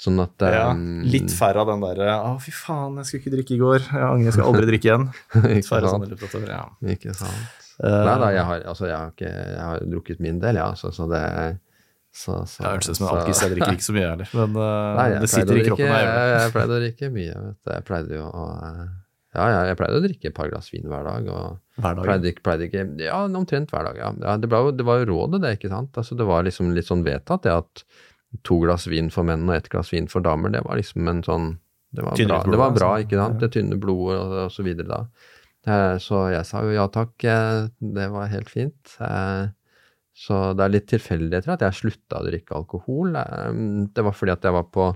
Sånn at Ja. um, Litt færre av den derre 'Å, fy faen, jeg skulle ikke drikke i går. Jeg angrer, jeg skal aldri drikke igjen'. Litt færre sånne løpet ja. Ikke sant. Uh, Nei da, jeg har, altså, jeg har, ikke, jeg har drukket min del, ja. Så, så det så, så, Jeg høres ut som en alkis, jeg drikker ikke så mye heller. Men eh, Nei, det sitter i kroppen drikke- jeg. Jeg, pleide å drikke mye. Vet du. Jeg pleide jo å Ja, ja, jeg pleide å drikke et par glass vin hver dag. Hver dag. pleide, pleide ikke Ja, omtrent hver dag, ja. ja det, ble, det var jo rådet, det, ikke sant. Altså, det var liksom litt sånn vedtatt, det at to glass vin for menn og ett glass vin for damer, det var liksom en sånn Det var bra, blod, det var bra altså. ikke sant. Det tynne blodet og, og så videre da. Eh, Så jeg sa jo ja takk, eh, det var helt fint. Eh, Så det er litt tilfeldigheter at jeg slutta å drikke alkohol. Eh, Det var fordi at jeg var på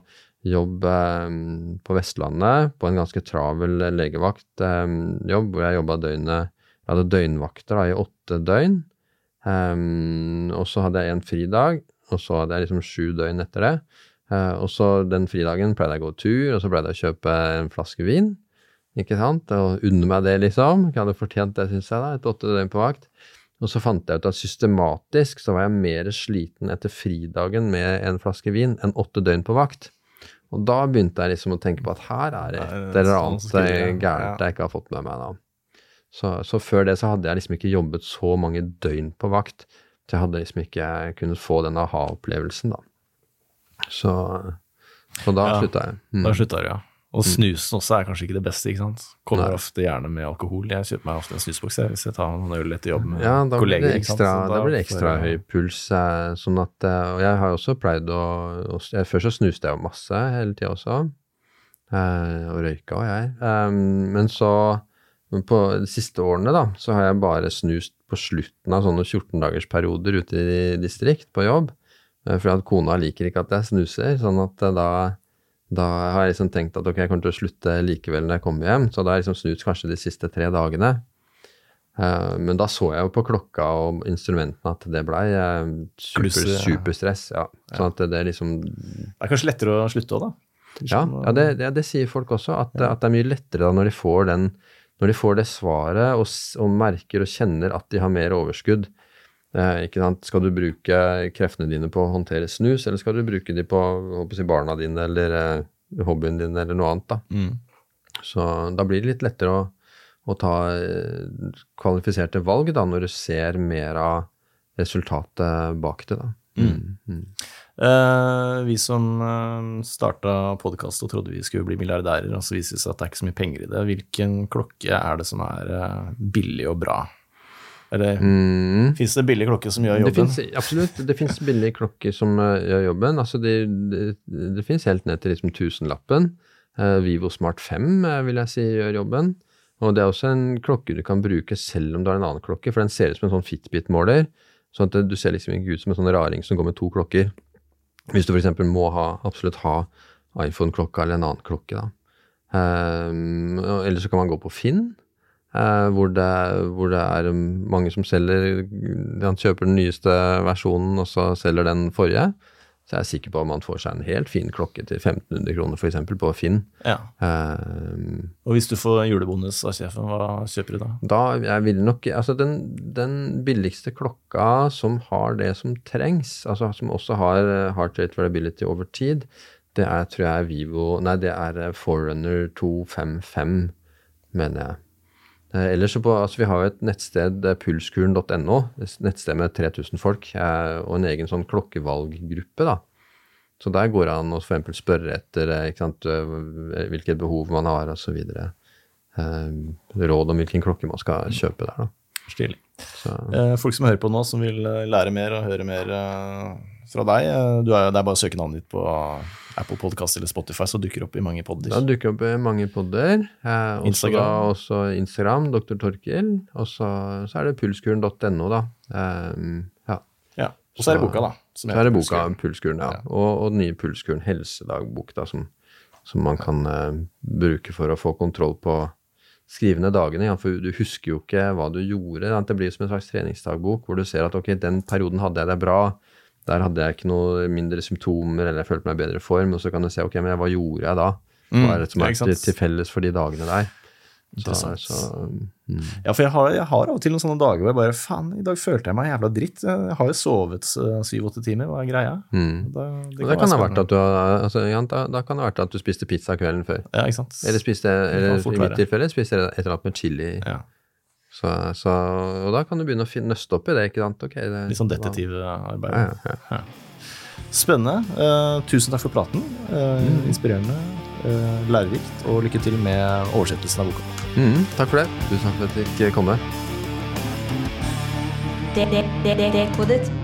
jobb eh, på Vestlandet, på en ganske travel legevaktjobb, hvor jeg jobba døgnet Jeg hadde døgnvakter da, i åtte døgn. Og så hadde jeg en fridag, og så hadde jeg liksom sju døgn etter det. Eh, og så den fridagen pleide jeg å gå tur, og så pleide jeg å kjøpe en flaske vin. Ikke sant? Og unne meg det, liksom. Jeg hadde fortjent det, syns jeg, da, etter åtte døgn på vakt. Og så fant jeg ut at systematisk så var jeg mer sliten etter fridagen med en flaske vin enn åtte døgn på vakt. Og da begynte jeg liksom å tenke på at her er det et eller sånn annet gærent jeg ikke har fått med meg da. Så, så før det så hadde jeg liksom ikke jobbet så mange døgn på vakt. Så jeg hadde liksom ikke kunnet få den aha-opplevelsen, da. Så, så da Ja, slutta jeg. Mm. Da slutta du, ja. Og snusen også er kanskje ikke det beste, ikke sant. Kommer Nei. ofte gjerne med alkohol. Jeg kjøper meg ofte en snusboks hvis jeg tar noen øl etter jobb med Ja, da blir kolleger. sant? ekstra, Så da blir det ekstra for, høy puls. eh, Sånn at, eh, og jeg har også pleid å, å jeg, Før så snuste jeg jo masse hele tida også. eh, Og røyka og jeg. Eh, Men så, på de siste årene, da, så har jeg bare snust på slutten av sånne 14-dagersperioder ute i distrikt på jobb. For at kona liker ikke at jeg snuser. Sånn at eh, da da har jeg liksom tenkt at ok, jeg kommer til å slutte likevel når jeg kommer hjem. Så da har jeg liksom snust kanskje de siste tre dagene. Eh, men da så jeg jo på klokka og instrumentene at det blei uh, super, Klusse, superstress. Ja. Sånn at det, det liksom Det er kanskje lettere å slutte òg, da. Ja, ja det, det, det sier folk også. At, at det er mye lettere da når de får den når de får det svaret og, og merker og kjenner at de har mer overskudd. Eh, ikke sant? Skal du bruke kreftene dine på å håndtere snus, eller skal du bruke de på jeg, barna dine eller eh, hobbyen din eller noe annet? da? Mm. Så da blir det litt lettere å, å ta eh, kvalifiserte valg da, når du ser mer av resultatet bak det. da. Mm. Mm. Uh, vi som uh, starta podkast og trodde vi skulle bli milliardærer, og så viser det seg at det er ikke så mye penger i det. Hvilken klokke er det som er uh, billig og bra? Eller Mm. fins det billige klokker som gjør Det jobben? finnes, absolutt. Det fins billige klokker som eh, gjør jobben. Altså det, det, det fins helt ned til liksom tusenlappen. Uh, Vivo Smart 5 eh, vil jeg si gjør jobben. Og det er også en klokke du kan bruke selv om du har en annen klokke, for den ser ut som en sånn Fitbit-måler. Sånn at du ser liksom ikke ut som en sånn raring som går med to klokker. Hvis du f.eks. må ha, absolutt ha iPhone-klokka eller en annen klokke. da. Um, eller så kan man gå på Finn, hvor, det, hvor det er mange som selger Han kjøper den nyeste versjonen, og så selger den forrige. så jeg er sikker på at man får seg en helt fin klokke til 1500 kroner, f.eks. på Finn. Ja. Uh, Og hvis du får julebonus av sjefen, hva kjøper du da? da jeg vil nok Altså, den, den billigste klokka som har det som trengs, altså som også har eh, heart rate variability over tid, det er, tror jeg, Vivo Nei, det er eh, Forerunner 255, mener jeg. Eh, ellers så på, altså Vi har et nettsted, eh, pulskuren.no, et nettsted med 3000 folk, eh, og en egen sånn klokkevalggruppe. da. Så der går det an å for eksempel spørre etter sant, hvilket behov man har, osv. Råd om hvilken klokke man skal kjøpe der. da. Stilig. Folk som hører på nå, som vil lære mer og høre mer fra deg, du er, det er bare å søke navnet ditt på Apple Podcast eller Spotify, så dukker det opp i mange podder. da dukker opp i mange podder. Eh, også Instagram. Da, også Instagram, Dr. Torkil. Og så, så er det pulskuren.no, da. Eh, ja. Ja. Og så er det boka, da. Så er det boka Pulskuren. Pulskuren, ja. Ja. Og, og den nye Pulskuren helsedagbok, da, som, som man kan eh, bruke for å få kontroll på skrivende dagene. Ja, for du husker jo ikke hva du gjorde. Det blir som en slags treningsdagbok hvor du ser at ok, den perioden hadde jeg det bra. Der hadde jeg ikke noe mindre symptomer, eller jeg følte meg i bedre form. Og så kan du se ok, men hva gjorde jeg da? Hva er det som er til, til felles for de dagene der? Så, så, mm. Ja, for jeg har, jeg har av og til noen sånne dager hvor jeg bare Faen, i dag følte jeg meg jævla dritt. Jeg har jo sovet syv-åtte timer, hva er greia? Mm. Da, det kan ha vært at du altså, ja, da, da kan det ha vært at du spiste pizza kvelden før. Ja, ikke sant. Eller spiste, eller i mitt tilfelle spiste jeg et eller annet med chili. Ja. Så, så, og da kan du begynne å finne, nøste opp i det, ikke sant? Okay, det, Litt sånn detektivarbeid. Ja, ja, ja. Spennende. Uh, tusen takk for praten. Uh, Mm. Inspirerende, uh, lærerikt, og lykke til med oversettelsen av boka. Mm, takk for det. Tusen takk for at jeg fikk komme. Dekodet.